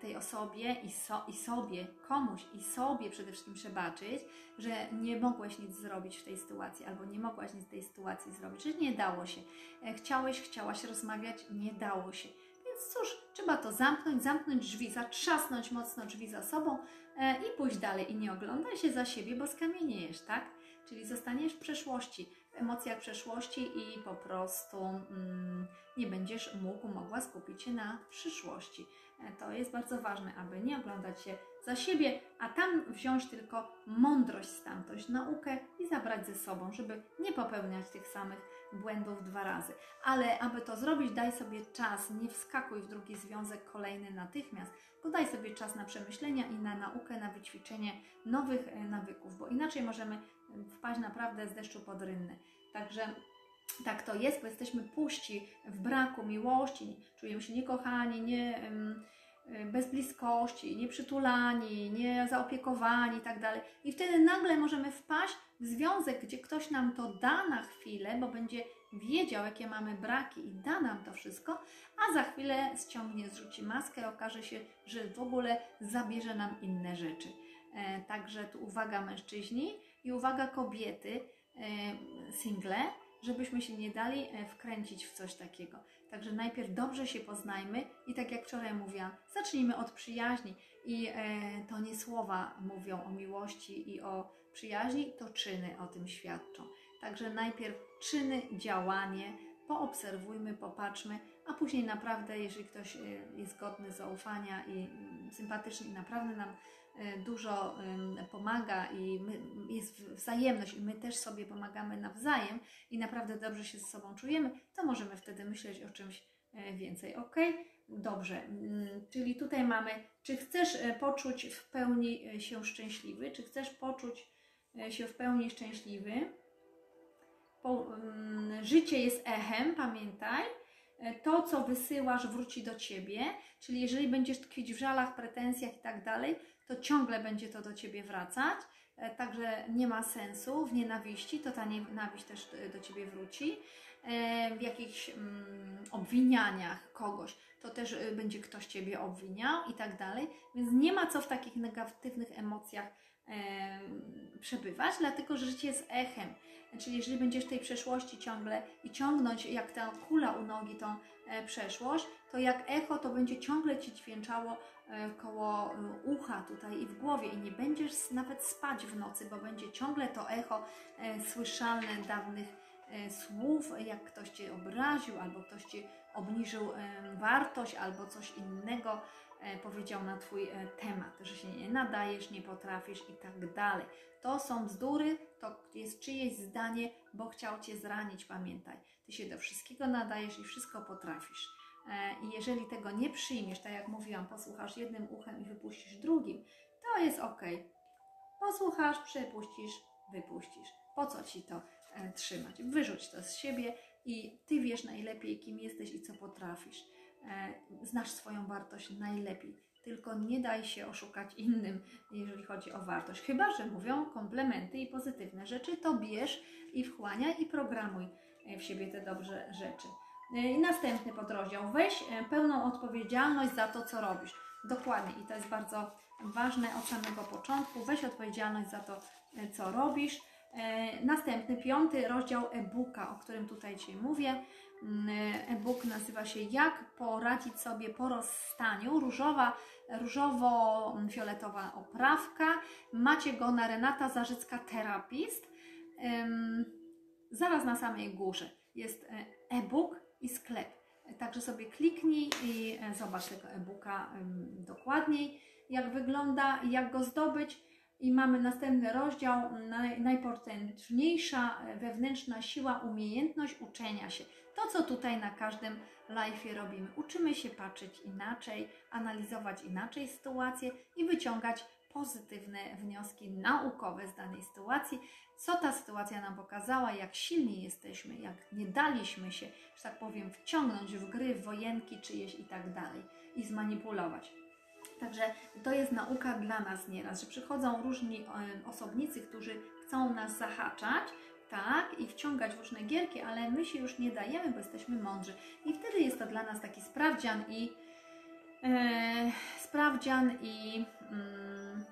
tej osobie i, so, i sobie, komuś i sobie przede wszystkim przebaczyć, że nie mogłeś nic zrobić w tej sytuacji, albo nie mogłaś nic w tej sytuacji zrobić, że nie dało się. E, Chciałeś, chciałaś rozmawiać, nie dało się. Więc cóż, trzeba to zamknąć, zamknąć drzwi, zatrzasnąć mocno drzwi za sobą e, i pójść dalej. I nie oglądaj się za siebie, bo skamieniejesz, tak? Czyli zostaniesz w przeszłości, w emocjach przeszłości i po prostu mm, nie będziesz mógł, mogła skupić się na przyszłości. E, To jest bardzo ważne, aby nie oglądać się za siebie, a tam wziąć tylko mądrość stamtąd, naukę i zabrać ze sobą, żeby nie popełniać tych samych błędów dwa razy. Ale aby to zrobić, daj sobie czas, nie wskakuj w drugi związek kolejny natychmiast, tylko daj sobie czas na przemyślenia i na naukę, na wyćwiczenie nowych e, nawyków, bo inaczej możemy e, wpaść naprawdę z deszczu pod rynny. Także tak to jest, bo jesteśmy puści w braku miłości, czujemy się niekochani, nie, bez bliskości, nieprzytulani, nie zaopiekowani i tak. I wtedy nagle możemy wpaść w związek, gdzie ktoś nam to da na chwilę, bo będzie wiedział, jakie mamy braki i da nam to wszystko, a za chwilę ściągnie, zrzuci maskę, okaże się, że w ogóle zabierze nam inne rzeczy. E, także tu uwaga mężczyźni i uwaga kobiety, e, single, żebyśmy się nie dali e, wkręcić w coś takiego. Także najpierw dobrze się poznajmy i tak jak wczoraj mówiłam, zacznijmy od przyjaźni. I e, to nie słowa mówią o miłości i o przyjaźni, to czyny o tym świadczą. Także najpierw czyny, działanie, poobserwujmy, popatrzmy, a później naprawdę, jeżeli ktoś e, jest godny zaufania i mm, sympatyczny i naprawdę nam dużo em, pomaga i jest wzajemność i my też sobie pomagamy nawzajem i naprawdę dobrze się ze sobą czujemy, to możemy wtedy myśleć o czymś e, więcej. Ok? Dobrze, Mm, czyli tutaj mamy, czy chcesz poczuć w pełni się szczęśliwy, czy chcesz poczuć się w pełni szczęśliwy? Mm, życie jest echem, pamiętaj. To, co wysyłasz, wróci do ciebie. Czyli jeżeli będziesz tkwić w żalach, pretensjach i tak dalej, to ciągle będzie to do ciebie wracać. E, Także nie ma sensu w nienawiści, to ta nienawiść też e, do ciebie wróci. E, W jakichś mm, obwinianiach kogoś, to też będzie ktoś Ciebie obwiniał i tak dalej. Więc nie ma co w takich negatywnych emocjach przebywać, dlatego że życie jest echem. Czyli jeżeli będziesz tej przeszłości ciągle i ciągnąć jak ta kula u nogi tą przeszłość, to jak echo to będzie ciągle Ci dźwięczało e, koło e, ucha tutaj i w głowie i nie będziesz nawet spać w nocy, bo będzie ciągle to echo e, słyszalne dawnych e, słów, jak ktoś Cię obraził albo ktoś Ci obniżył e, wartość albo coś innego e, powiedział na Twój e, temat, że się nie nadajesz, nie potrafisz i tak dalej. To są bzdury, to jest czyjeś zdanie, bo chciał Cię zranić, pamiętaj. Ty się do wszystkiego nadajesz i wszystko potrafisz. E, I jeżeli tego nie przyjmiesz, tak jak mówiłam, posłuchasz jednym uchem i wypuścisz drugim, to jest ok. Posłuchasz, przepuścisz, wypuścisz. Po co Ci to e, trzymać? Wyrzuć to z siebie i Ty wiesz najlepiej, kim jesteś i co potrafisz. E, znasz swoją wartość najlepiej. Tylko nie daj się oszukać innym, jeżeli chodzi o wartość. Chyba, że mówią komplementy i pozytywne rzeczy, to bierz i wchłaniaj i programuj w siebie te dobrze rzeczy. E, I następny podrozdział. Weź e, pełną odpowiedzialność za to, co robisz. Dokładnie. I to jest bardzo ważne od samego początku. Weź odpowiedzialność za to, e, co robisz. E, Następny, piąty rozdział e-booka, o którym tutaj Ci mówię. Mm, E-book nazywa się Jak poradzić sobie po rozstaniu. Różowa, różowo-fioletowa oprawka. Macie go na Renata Zarzycka Therapist. Zaraz na samej górze jest e, e-book i sklep. Także sobie kliknij i e, zobacz tego e-booka dokładniej, jak wygląda jak go zdobyć. I mamy następny rozdział, naj, najpotężniejsza e, wewnętrzna siła, umiejętność uczenia się. To, co tutaj na każdym live robimy. Uczymy się patrzeć inaczej, analizować inaczej sytuację i wyciągać pozytywne wnioski naukowe z danej sytuacji, co ta sytuacja nam pokazała, jak silni jesteśmy, jak nie daliśmy się, że tak powiem, wciągnąć w gry, w wojenki czyjeś i tak dalej i zmanipulować. Także to jest nauka dla nas nieraz, że przychodzą różni osobnicy, którzy chcą nas zahaczać, tak, i wciągać w różne gierki, ale my się już nie dajemy, bo jesteśmy mądrzy. I wtedy jest to dla nas taki sprawdzian i e, sprawdzian i mm,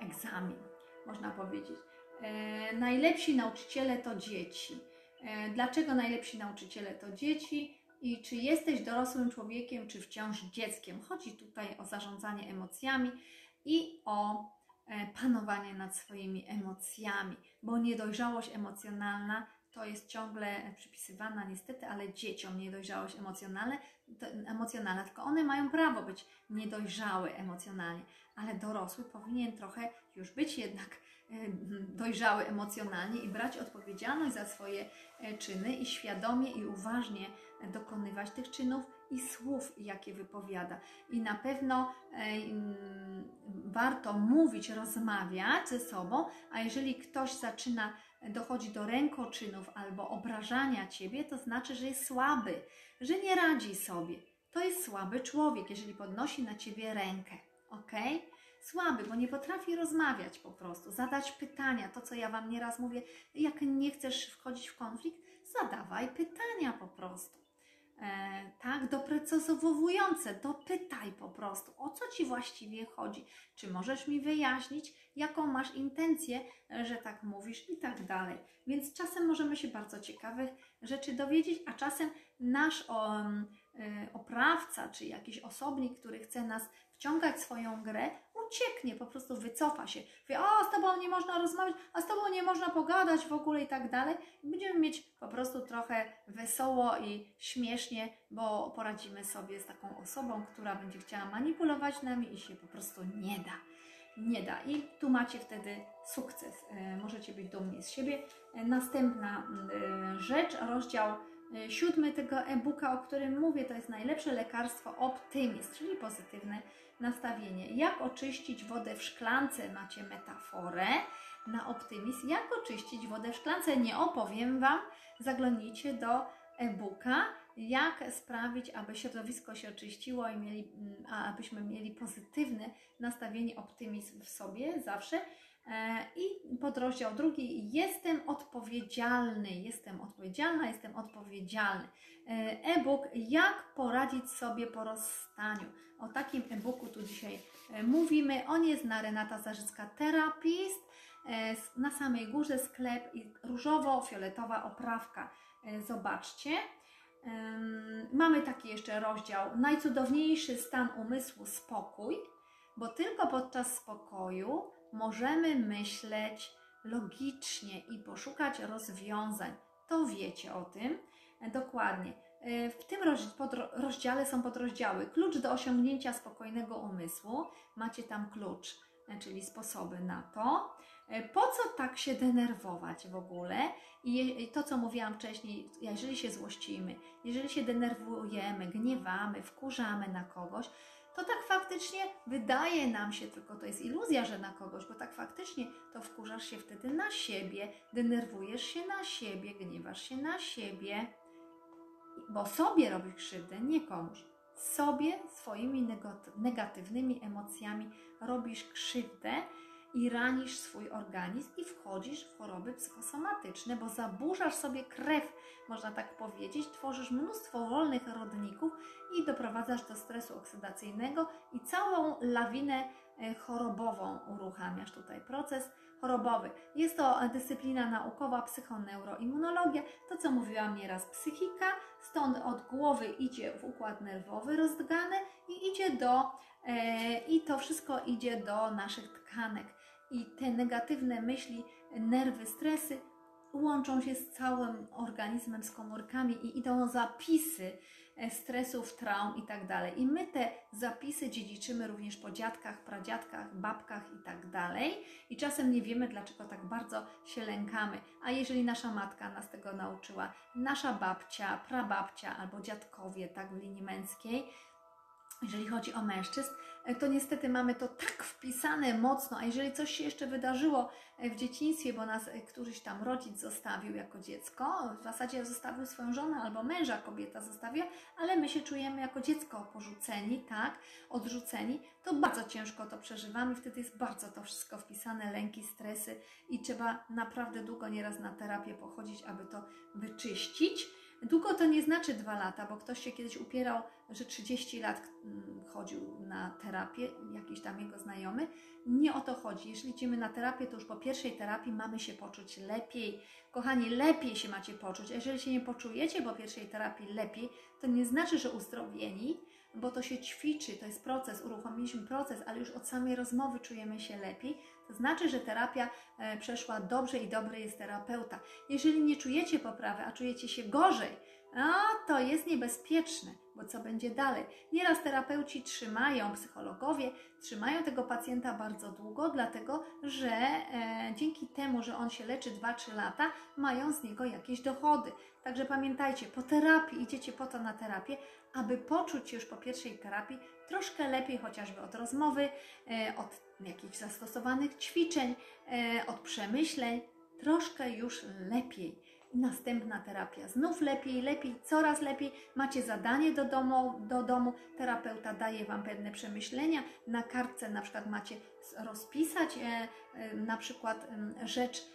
egzamin, można powiedzieć. E, najlepsi nauczyciele to dzieci. E, dlaczego najlepsi nauczyciele to dzieci? I czy jesteś dorosłym człowiekiem, czy wciąż dzieckiem? Chodzi tutaj o zarządzanie emocjami i o e, panowanie nad swoimi emocjami, bo niedojrzałość emocjonalna to jest ciągle przypisywana niestety, ale dzieciom niedojrzałość emocjonalna, emocjonalna, tylko one mają prawo być niedojrzałe emocjonalnie, ale dorosły powinien trochę już być jednak dojrzały emocjonalnie i brać odpowiedzialność za swoje e, czyny i świadomie i uważnie dokonywać tych czynów i słów, jakie wypowiada. I na pewno e, mm, warto mówić, rozmawiać ze sobą, a jeżeli ktoś zaczyna dochodzi do rękoczynów albo obrażania ciebie, to znaczy, że jest słaby, że nie radzi sobie. To jest słaby człowiek, jeżeli podnosi na ciebie rękę, ok? Słaby, bo nie potrafi rozmawiać po prostu, zadać pytania. To, co ja Wam nieraz mówię, jak nie chcesz wchodzić w konflikt, zadawaj pytania po prostu. E, tak, doprecyzowujące, dopytaj po prostu, o co Ci właściwie chodzi. Czy możesz mi wyjaśnić, jaką masz intencję, że tak mówisz i tak dalej. Więc czasem możemy się bardzo ciekawych rzeczy dowiedzieć, a czasem nasz y, oprawca, czy jakiś osobnik, który chce nas wciągać swoją grę, ucieknie, po prostu wycofa się. Wie, o, z Tobą nie można rozmawiać, a z Tobą nie można pogadać w ogóle i tak dalej. Będziemy mieć po prostu trochę wesoło i śmiesznie, bo poradzimy sobie z taką osobą, która będzie chciała manipulować nami i się po prostu nie da. Nie da. I tu macie wtedy sukces. E, możecie być dumni z siebie. E, następna e, rzecz, rozdział siódmy tego e-booka, o którym mówię, to jest najlepsze lekarstwo optymizm, czyli pozytywne nastawienie. Jak oczyścić wodę w szklance? Macie metaforę na optymizm. Jak oczyścić wodę w szklance? Nie opowiem Wam. Zaglądnijcie do e-booka. Jak sprawić, aby środowisko się oczyściło i mieli, mm, abyśmy mieli pozytywne nastawienie, optymizm w sobie zawsze. E, I podrozdział drugi, jestem odpowiedzialny, jestem odpowiedzialna, jestem odpowiedzialny. E, E-book, jak poradzić sobie po rozstaniu. O takim e-booku tu dzisiaj e, mówimy. On jest na Renata Zarzycka Therapist. E, Na samej górze sklep i różowo-fioletowa oprawka. Zobaczcie. Mamy taki jeszcze rozdział Najcudowniejszy stan umysłu spokój, bo tylko podczas spokoju możemy myśleć logicznie i poszukać rozwiązań. To wiecie o tym dokładnie. E, W tym rozdziale są podrozdziały. Klucz do osiągnięcia spokojnego umysłu. Macie tam klucz, e, czyli sposoby na to. E, Po co tak się denerwować w ogóle? I to, co mówiłam wcześniej, jeżeli się złościmy, jeżeli się denerwujemy, gniewamy, wkurzamy na kogoś, to tak faktycznie wydaje nam się, tylko to jest iluzja, że na kogoś, bo tak faktycznie to wkurzasz się wtedy na siebie, denerwujesz się na siebie, gniewasz się na siebie, bo sobie robisz krzywdę, nie komuś. Sobie swoimi negatywnymi emocjami robisz krzywdę i ranisz swój organizm i wchodzisz w choroby psychosomatyczne, bo zaburzasz sobie krew, można tak powiedzieć, tworzysz mnóstwo wolnych rodników i doprowadzasz do stresu oksydacyjnego i całą lawinę e, chorobową uruchamiasz. Tutaj proces chorobowy. Jest to dyscyplina naukowa psychoneuroimmunologia, to co mówiłam nieraz psychika, stąd od głowy idzie w układ nerwowy rozdgany i idzie do e, i to wszystko idzie do naszych tkanek i te negatywne myśli, nerwy, stresy łączą się z całym organizmem, z komórkami i idą zapisy e, stresów, traum i tak. I my te zapisy dziedziczymy również po dziadkach, pradziadkach, babkach i tak. I czasem nie wiemy, dlaczego tak bardzo się lękamy. A jeżeli nasza matka nas tego nauczyła, nasza babcia, prababcia albo dziadkowie, tak w linii męskiej, jeżeli chodzi o mężczyzn, e, to niestety mamy to tak wpisane mocno, a jeżeli coś się jeszcze wydarzyło e, w dzieciństwie, bo nas e, któryś tam rodzic zostawił jako dziecko, w zasadzie zostawił swoją żonę albo męża kobieta zostawiła, ale my się czujemy jako dziecko porzuceni, tak, odrzuceni, to bardzo ciężko to przeżywamy wtedy jest bardzo to wszystko wpisane, lęki, stresy i trzeba naprawdę długo nieraz na terapię pochodzić, aby to wyczyścić. Długo to nie znaczy dwa lata, bo ktoś się kiedyś upierał, że 30 lat mm, chodził na terapię, jakiś tam jego znajomy. Nie o to chodzi. Jeśli idziemy na terapię, to już po pierwszej terapii mamy się poczuć lepiej. Kochani, lepiej się macie poczuć. A jeżeli się nie poczujecie po pierwszej terapii lepiej, to nie znaczy, że uzdrowieni, bo to się ćwiczy, to jest proces, uruchomiliśmy proces, ale już od samej rozmowy czujemy się lepiej. To znaczy, że terapia e, przeszła dobrze i dobry jest terapeuta. Jeżeli nie czujecie poprawy, a czujecie się gorzej, to jest niebezpieczne, bo co będzie dalej? Nieraz terapeuci trzymają, psychologowie trzymają tego pacjenta bardzo długo, dlatego że e, dzięki temu, że on się leczy 2-3 lata, mają z niego jakieś dochody. Także pamiętajcie, po terapii idziecie po to na terapię, aby poczuć się już po pierwszej terapii troszkę lepiej, chociażby od rozmowy, e, od jakichś zastosowanych ćwiczeń, e, od przemyśleń, troszkę już lepiej. Następna terapia znów lepiej, lepiej, coraz lepiej. Macie zadanie do domu, do domu, terapeuta daje Wam pewne przemyślenia. Na kartce na przykład macie rozpisać e, e, na przykład rzecz,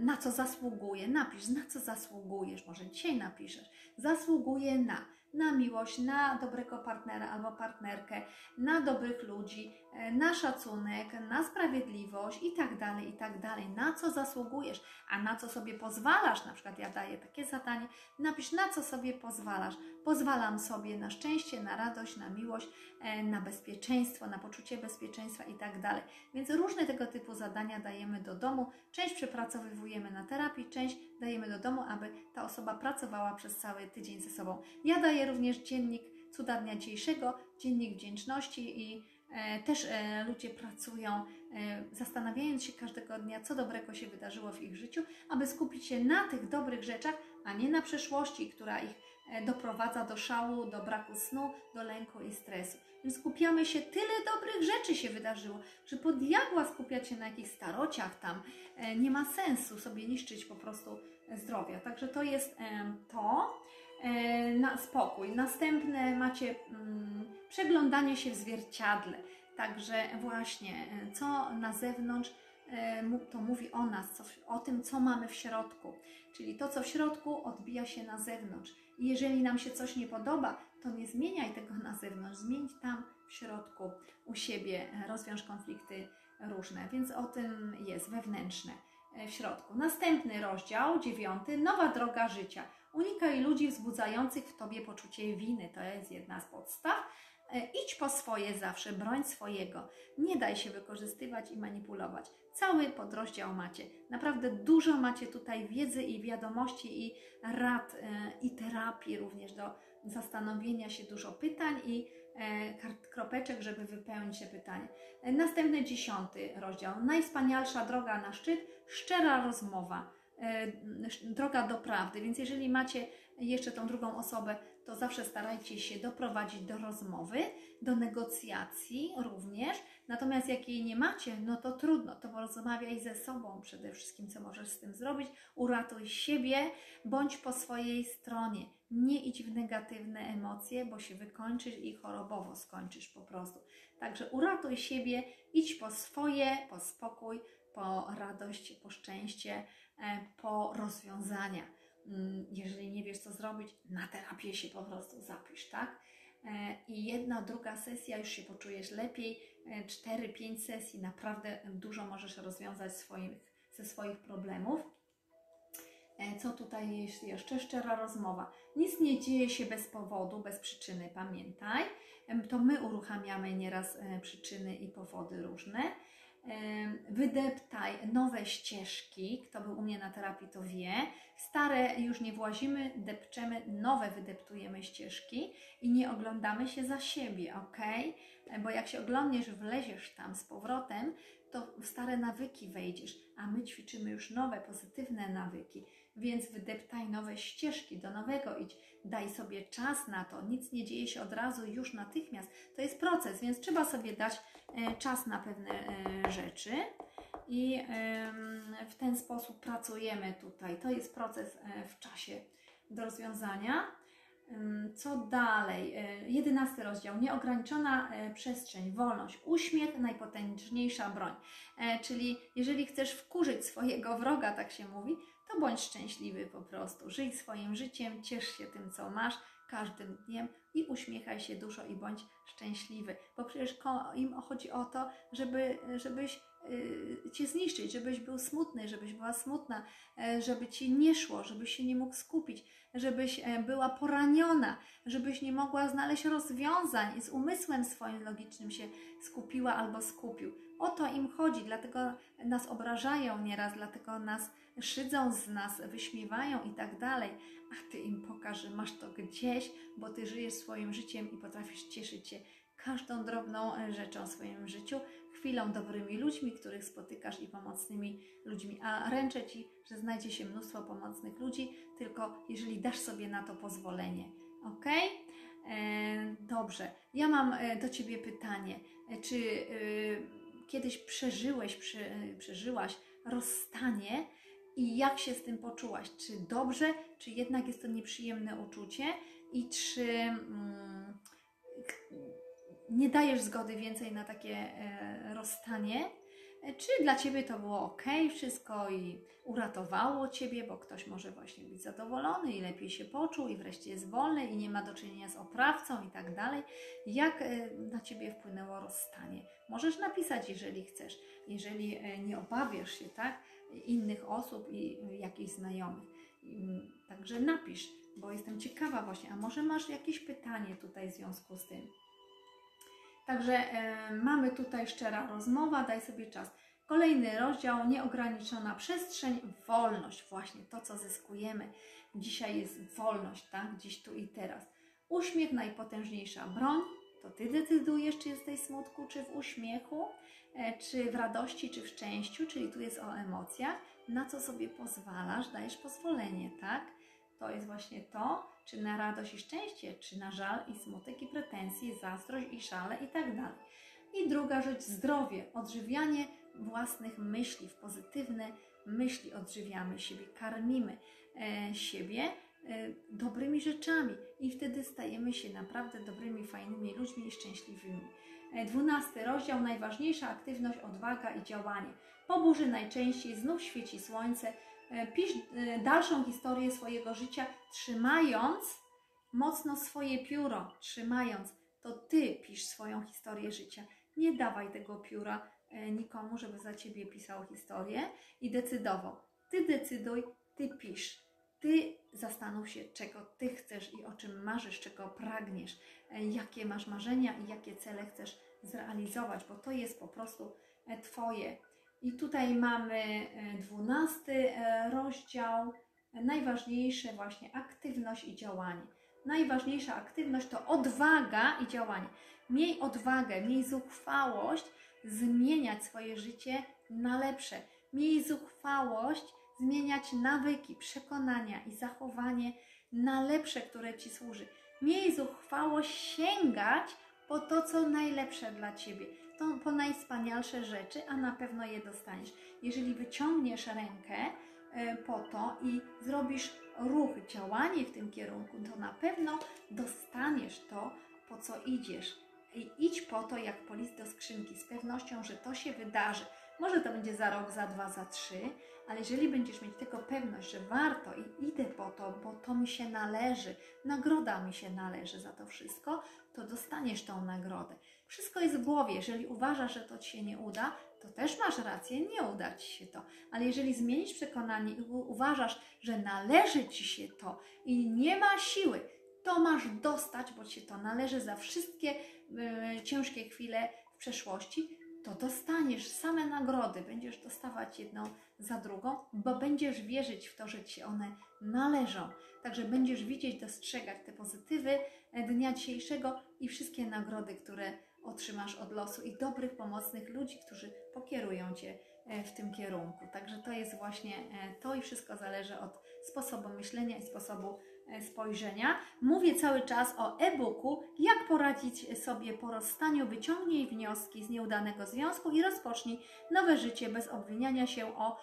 na co zasługuje. Napisz, na co zasługujesz, może dzisiaj napiszesz. Zasługuje na, na miłość, na dobrego partnera albo partnerkę, na dobrych ludzi, na szacunek, na sprawiedliwość i tak dalej, i tak dalej. Na co zasługujesz, a na co sobie pozwalasz? Na przykład ja daję takie zadanie, napisz na co sobie pozwalasz. Pozwalam sobie na szczęście, na radość, na miłość, e, na bezpieczeństwo, na poczucie bezpieczeństwa i tak dalej. Więc różne tego typu zadania dajemy do domu. Część przepracowywujemy na terapii, część dajemy do domu, aby ta osoba pracowała przez cały tydzień ze sobą. Ja daję również dziennik cuda dnia dzisiejszego, dziennik wdzięczności i e, też e, ludzie pracują, e, zastanawiając się każdego dnia, co dobrego się wydarzyło w ich życiu, aby skupić się na tych dobrych rzeczach, a nie na przeszłości, która ich e, doprowadza do szału, do braku snu, do lęku i stresu. Więc skupiamy się, tyle dobrych rzeczy się wydarzyło, że po diabła skupiać się na jakichś starociach tam e, nie ma sensu sobie niszczyć po prostu zdrowia. Także to jest to. E, na spokój. Następne macie mm, przeglądanie się w zwierciadle. Także właśnie, e, co na zewnątrz e, to mówi o nas, co, o tym, co mamy w środku. Czyli to, co w środku, odbija się na zewnątrz. I jeżeli nam się coś nie podoba, to nie zmieniaj tego na zewnątrz, zmień tam w środku u siebie, rozwiąż konflikty różne. Więc o tym jest wewnętrzne w środku. Następny rozdział, dziewiąty, nowa droga życia. Unikaj ludzi wzbudzających w tobie poczucie winy. To jest jedna z podstaw. E, Idź po swoje zawsze, broń swojego. Nie daj się wykorzystywać i manipulować. Cały podrozdział macie. Naprawdę dużo macie tutaj wiedzy i wiadomości i rad e, i terapii również do zastanowienia się, dużo pytań i e, kropeczek, żeby wypełnić te pytania. E, Następny dziesiąty rozdział. Najwspanialsza droga na szczyt, szczera rozmowa, e, droga do prawdy. Więc jeżeli macie jeszcze tą drugą osobę, to zawsze starajcie się doprowadzić do rozmowy, do negocjacji również. Natomiast jak jej nie macie, no to trudno, to porozmawiaj ze sobą przede wszystkim, co możesz z tym zrobić. Uratuj siebie, bądź po swojej stronie. Nie idź w negatywne emocje, bo się wykończysz i chorobowo skończysz po prostu. Także uratuj siebie, idź po swoje, po spokój, po radość, po szczęście, e, po rozwiązania. Mm, Jeżeli nie wiesz, co zrobić, na terapię się po prostu zapisz, tak? E, I jedna, druga sesja, już się poczujesz lepiej. E, Cztery, pięć sesji, naprawdę dużo możesz rozwiązać swoich, ze swoich problemów. E, Co tutaj jest jeszcze? Szczera rozmowa. Nic nie dzieje się bez powodu, bez przyczyny, pamiętaj. Em, To my uruchamiamy nieraz e, przyczyny i powody różne. Wydeptaj nowe ścieżki. Kto był u mnie na terapii, to wie. Stare już nie włazimy, depczemy, nowe wydeptujemy ścieżki i nie oglądamy się za siebie, ok? Bo jak się oglądniesz, wleziesz tam z powrotem, to w stare nawyki wejdziesz, a my ćwiczymy już nowe, pozytywne nawyki. Więc wydeptaj nowe ścieżki, do nowego idź, daj sobie czas na to. Nic nie dzieje się od razu, już natychmiast. To jest proces, więc trzeba sobie dać e, czas na pewne e, rzeczy. I w ten sposób pracujemy tutaj. To jest proces e, w czasie do rozwiązania. Co dalej? Jedenasty rozdział. Nieograniczona przestrzeń, wolność, uśmiech, najpotężniejsza broń. Czyli jeżeli chcesz wkurzyć swojego wroga, tak się mówi, to bądź szczęśliwy po prostu. Żyj swoim życiem, ciesz się tym, co masz każdym dniem i uśmiechaj się dużo i bądź szczęśliwy. Bo przecież im chodzi o to, żeby, żebyś Cię zniszczyć, żebyś był smutny, żebyś była smutna, e, żeby Ci nie szło, żebyś się nie mógł skupić, żebyś e, była poraniona, żebyś nie mogła znaleźć rozwiązań i z umysłem swoim logicznym się skupiła albo skupił. O to im chodzi, dlatego nas obrażają nieraz, dlatego nas szydzą z nas, wyśmiewają i tak dalej. A Ty im pokaż, że masz to gdzieś, bo Ty żyjesz swoim życiem i potrafisz cieszyć się każdą drobną rzeczą w swoim życiu, chwilą dobrymi ludźmi, których spotykasz i pomocnymi ludźmi. A ręczę Ci, że znajdzie się mnóstwo pomocnych ludzi, tylko jeżeli dasz sobie na to pozwolenie. Ok? E, dobrze. Ja mam e, do Ciebie pytanie. E, Czy kiedyś przeżyłeś, prze, przeżyłaś rozstanie i jak się z tym poczułaś? Czy dobrze, czy jednak jest to nieprzyjemne uczucie? I czy mm, nie dajesz zgody więcej na takie e, rozstanie? E, Czy dla Ciebie to było ok, wszystko i uratowało Ciebie, bo ktoś może właśnie być zadowolony i lepiej się poczuł i wreszcie jest wolny i nie ma do czynienia z oprawcą i tak dalej. Jak e, na Ciebie wpłynęło rozstanie? Możesz napisać, jeżeli chcesz, jeżeli nie obawiasz się, tak, innych osób i jakichś znajomych. Mm, Także napisz, bo jestem ciekawa właśnie, a może masz jakieś pytanie tutaj w związku z tym? Także e, mamy tutaj szczera rozmowa, daj sobie czas. Kolejny rozdział, nieograniczona przestrzeń, wolność, właśnie to, co zyskujemy. Dzisiaj jest wolność, tak? Dziś, tu i teraz. Uśmiech, najpotężniejsza broń. To Ty decydujesz, czy jesteś w smutku, czy w uśmiechu, e, czy w radości, czy w szczęściu, czyli tu jest o emocjach. Na co sobie pozwalasz, dajesz pozwolenie, tak? To jest właśnie to, czy na radość i szczęście, czy na żal i smutek i pretensje, zazdrość i szale tak dalej. I druga rzecz, zdrowie, odżywianie własnych myśli, w pozytywne myśli odżywiamy siebie, karmimy e, siebie e, dobrymi rzeczami i wtedy stajemy się naprawdę dobrymi, fajnymi ludźmi i szczęśliwymi. E, Dwunasty rozdział, najważniejsza aktywność, odwaga i działanie. Po burzy najczęściej znów świeci słońce. E, pisz e, dalszą historię swojego życia, trzymając mocno swoje pióro, trzymając. To ty pisz swoją historię życia. Nie dawaj tego pióra e, nikomu, żeby za ciebie pisał historię i decydował. Ty decyduj, ty pisz. Ty zastanów się, czego ty chcesz i o czym marzysz, czego pragniesz, jakie masz marzenia i jakie cele chcesz zrealizować, bo to jest po prostu Twoje. I tutaj mamy dwunasty rozdział, najważniejsze właśnie aktywność i działanie najważniejsza aktywność to odwaga i działanie. Miej odwagę, miej zuchwałość zmieniać swoje życie na lepsze. Miej zuchwałość zmieniać nawyki, przekonania i zachowanie na lepsze, które Ci służy. Miej zuchwałość sięgać po to, co najlepsze dla Ciebie, to po najwspanialsze rzeczy, a na pewno je dostaniesz. Jeżeli wyciągniesz rękę, E, po to i zrobisz ruch, działanie w tym kierunku, to na pewno dostaniesz to, po co idziesz. I idź po to, jak po list do skrzynki, z pewnością, że to się wydarzy. Może to będzie za rok, za dwa, za trzy, ale jeżeli będziesz mieć tego pewność, że warto i idę po to, bo to mi się należy, nagroda mi się należy za to wszystko, to dostaniesz tą nagrodę. Wszystko jest w głowie. Jeżeli uważasz, że to ci się nie uda, to też masz rację, nie uda ci się to. Ale jeżeli zmienisz przekonanie i uważasz, że należy ci się to i nie ma siły, to masz dostać, bo ci się to należy za wszystkie y, ciężkie chwile w przeszłości, to dostaniesz same nagrody, będziesz dostawać jedną za drugą, bo będziesz wierzyć w to, że ci one należą. Także będziesz widzieć, dostrzegać te pozytywy e, dnia dzisiejszego i wszystkie nagrody, które otrzymasz od losu i dobrych, pomocnych ludzi, którzy pokierują Cię e, w tym kierunku. Także to jest właśnie e, to i wszystko zależy od sposobu myślenia i sposobu e, spojrzenia. Mówię cały czas o e-booku, jak poradzić sobie po rozstaniu, wyciągnij wnioski z nieudanego związku i rozpocznij nowe życie bez obwiniania się o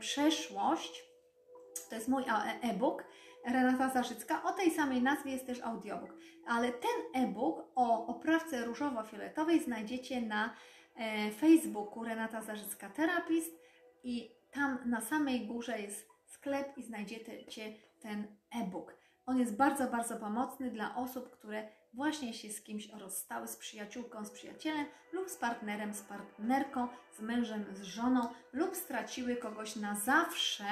przeszłość. To jest mój e-book. Renata Zarzycka. O tej samej nazwie jest też audiobook. Ale ten e-book o oprawce różowo-fioletowej znajdziecie na e, Facebooku Renata Zarzycka Terapist i tam na samej górze jest sklep i znajdziecie ten e-book. On jest bardzo, bardzo pomocny dla osób, które właśnie się z kimś rozstały, z przyjaciółką, z przyjacielem lub z partnerem, z partnerką, z mężem, z żoną lub straciły kogoś na zawsze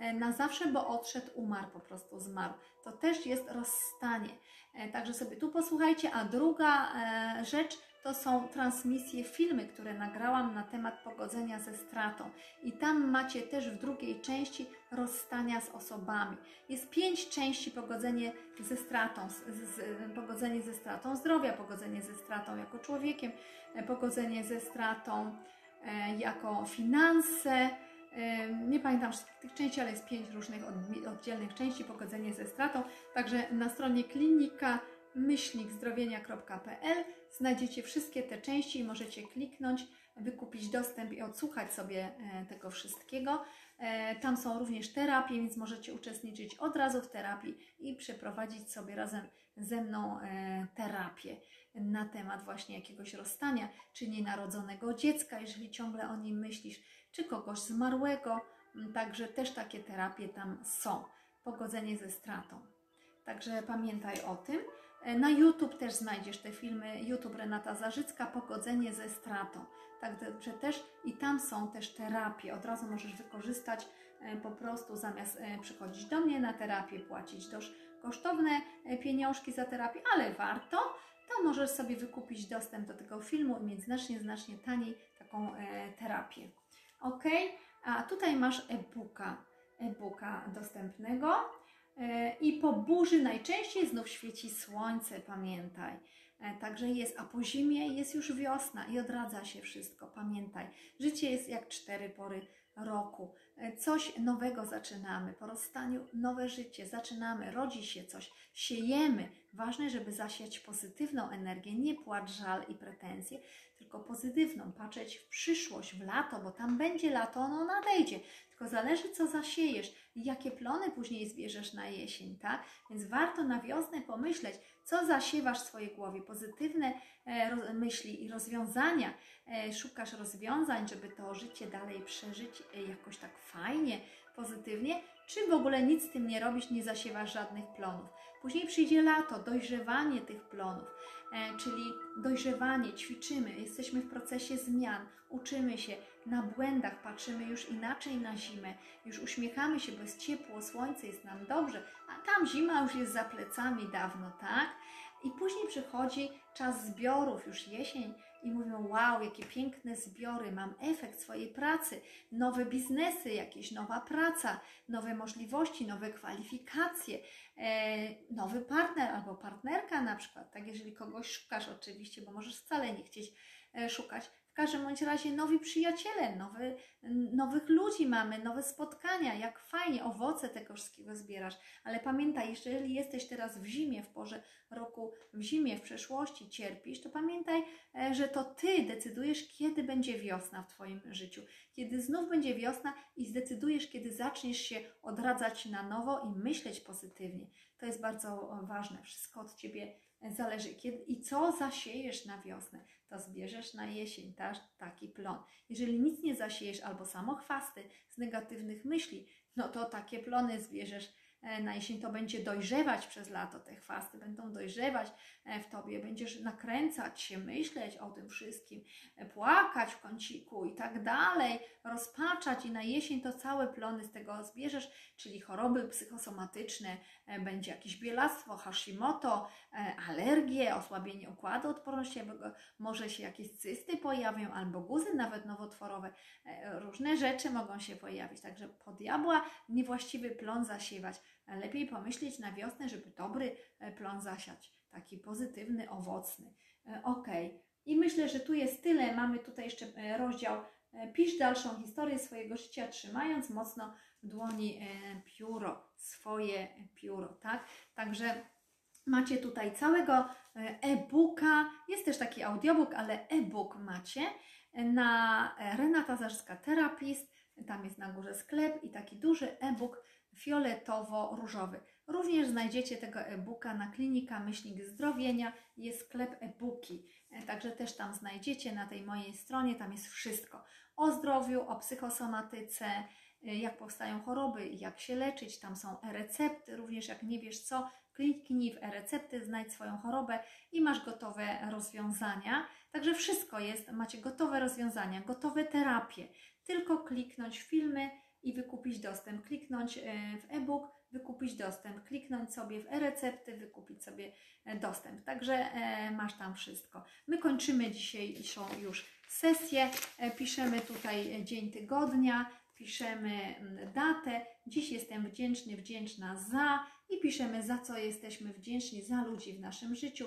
na zawsze, bo odszedł, umarł, po prostu zmarł. To też jest rozstanie. E, także sobie tu posłuchajcie. A druga e, rzecz to są transmisje, filmy, które nagrałam na temat pogodzenia ze stratą. I tam macie też w drugiej części rozstania z osobami. Jest pięć części pogodzenie ze stratą, z, z, pogodzenie ze stratą zdrowia, pogodzenie ze stratą jako człowiekiem, pogodzenie ze stratą e, jako finanse, nie pamiętam wszystkich tych części, ale jest pięć różnych oddzielnych części, pogodzenie ze stratą. Także na stronie klinika myślnikzdrowienia.pl znajdziecie wszystkie te części i możecie kliknąć, wykupić dostęp i odsłuchać sobie e, tego wszystkiego. E, tam są również terapie, więc możecie uczestniczyć od razu w terapii i przeprowadzić sobie razem ze mną e, terapię na temat właśnie jakiegoś rozstania, czy nienarodzonego dziecka, jeżeli ciągle o nim myślisz czy kogoś zmarłego. Mm, także też takie terapie tam są. Pogodzenie ze stratą. Także pamiętaj o tym. E, na YouTube też znajdziesz te filmy. YouTube Renata Zarzycka, Pogodzenie ze stratą. Także też i tam są też terapie. Od razu możesz wykorzystać e, po prostu zamiast e, przychodzić do mnie na terapię, płacić dość kosztowne pieniążki za terapię, ale warto, to możesz sobie wykupić dostęp do tego filmu i mieć znacznie, znacznie taniej taką terapię ok? A tutaj masz e-booka, e-booka dostępnego. E, I po burzy najczęściej znów świeci słońce, pamiętaj. E, także jest, a po zimie jest już wiosna i odradza się wszystko, pamiętaj. Życie jest jak cztery pory roku. e, coś nowego zaczynamy, po rozstaniu nowe życie, zaczynamy, rodzi się coś, siejemy. Ważne, żeby zasiać pozytywną energię, nie płacz, żal i pretensje, tylko pozytywną, patrzeć w przyszłość, w lato, bo tam będzie lato, ono nadejdzie. Tylko zależy, co zasiejesz i jakie plony później zbierzesz na jesień, tak? Więc warto na wiosnę pomyśleć, co zasiewasz w swojej głowie, pozytywne e, myśli i rozwiązania. E, szukasz rozwiązań, żeby to życie dalej przeżyć e, jakoś tak fajnie, pozytywnie, czy w ogóle nic z tym nie robisz, nie zasiewasz żadnych plonów. Później przyjdzie lato, dojrzewanie tych plonów, czyli dojrzewanie, ćwiczymy, jesteśmy w procesie zmian, uczymy się na błędach, patrzymy już inaczej na zimę, już uśmiechamy się, bo jest ciepło, słońce, jest nam dobrze, a tam zima już jest za plecami dawno, tak? I później przychodzi czas zbiorów, już jesień, i mówią: Wow, jakie piękne zbiory, mam efekt swojej pracy, nowe biznesy, jakieś nowa praca, nowe możliwości, nowe kwalifikacje, e, nowy partner albo partnerka na przykład. Tak, jeżeli kogoś szukasz, oczywiście, bo możesz wcale nie chcieć szukać, w każdym bądź razie nowi przyjaciele, nowy, nowych ludzi mamy, nowe spotkania, jak fajnie, owoce tego wszystkiego zbierasz. Ale pamiętaj, jeżeli jesteś teraz w zimie, w porze roku, w zimie, w przeszłości cierpisz, to pamiętaj, e, że to Ty decydujesz, kiedy będzie wiosna w Twoim życiu. Kiedy znów będzie wiosna i zdecydujesz, kiedy zaczniesz się odradzać na nowo i myśleć pozytywnie. To jest bardzo ważne. Wszystko od Ciebie zależy. Kiedy, I co zasiejesz na wiosnę, to zbierzesz na jesień ta, taki plon. Jeżeli nic nie zasiejesz albo samochwasty z negatywnych myśli, no to takie plony zbierzesz na jesień to będzie dojrzewać przez lato, te chwasty będą dojrzewać e, w tobie, będziesz nakręcać się, myśleć o tym wszystkim, e, płakać w kąciku i tak dalej, rozpaczać i na jesień to całe plony z tego zbierzesz, czyli choroby psychosomatyczne, będzie jakieś bielactwo, Hashimoto, alergie, osłabienie układu odpornościowego, może się jakieś cysty pojawią albo guzy nawet nowotworowe, różne rzeczy mogą się pojawić, także po diabła niewłaściwy plon zasiewać lepiej pomyśleć na wiosnę, żeby dobry e, plon zasiać, taki pozytywny, owocny. E, ok. I myślę, że tu jest tyle. Mamy tutaj jeszcze e, rozdział Pisz dalszą historię swojego życia, trzymając mocno w dłoni pióro, swoje pióro, tak? Także macie tutaj całego e-booka, jest też taki audiobook, ale e-book macie na Renata Zarzyska Therapist, tam jest na górze sklep i taki duży e-book fioletowo-różowy. Również znajdziecie tego e-booka na Klinika Myślnik Zdrowienia, jest sklep e-booki, e, także też tam znajdziecie na tej mojej stronie, tam jest wszystko. O zdrowiu, o psychosomatyce, e, jak powstają choroby, jak się leczyć, tam są e-recepty, również jak nie wiesz co, kliknij w e-recepty, znajdź swoją chorobę i masz gotowe rozwiązania. Także wszystko jest, macie gotowe rozwiązania, gotowe terapie. Tylko kliknąć filmy, i wykupić dostęp. Kliknąć e, w e-book, wykupić dostęp. Kliknąć sobie w e-recepty, wykupić sobie e, dostęp. Także e, masz tam wszystko. My kończymy dzisiejszą już sesję. Piszemy tutaj dzień tygodnia, piszemy datę. Dziś jestem wdzięczny, wdzięczna za i piszemy za co jesteśmy wdzięczni za ludzi w naszym życiu,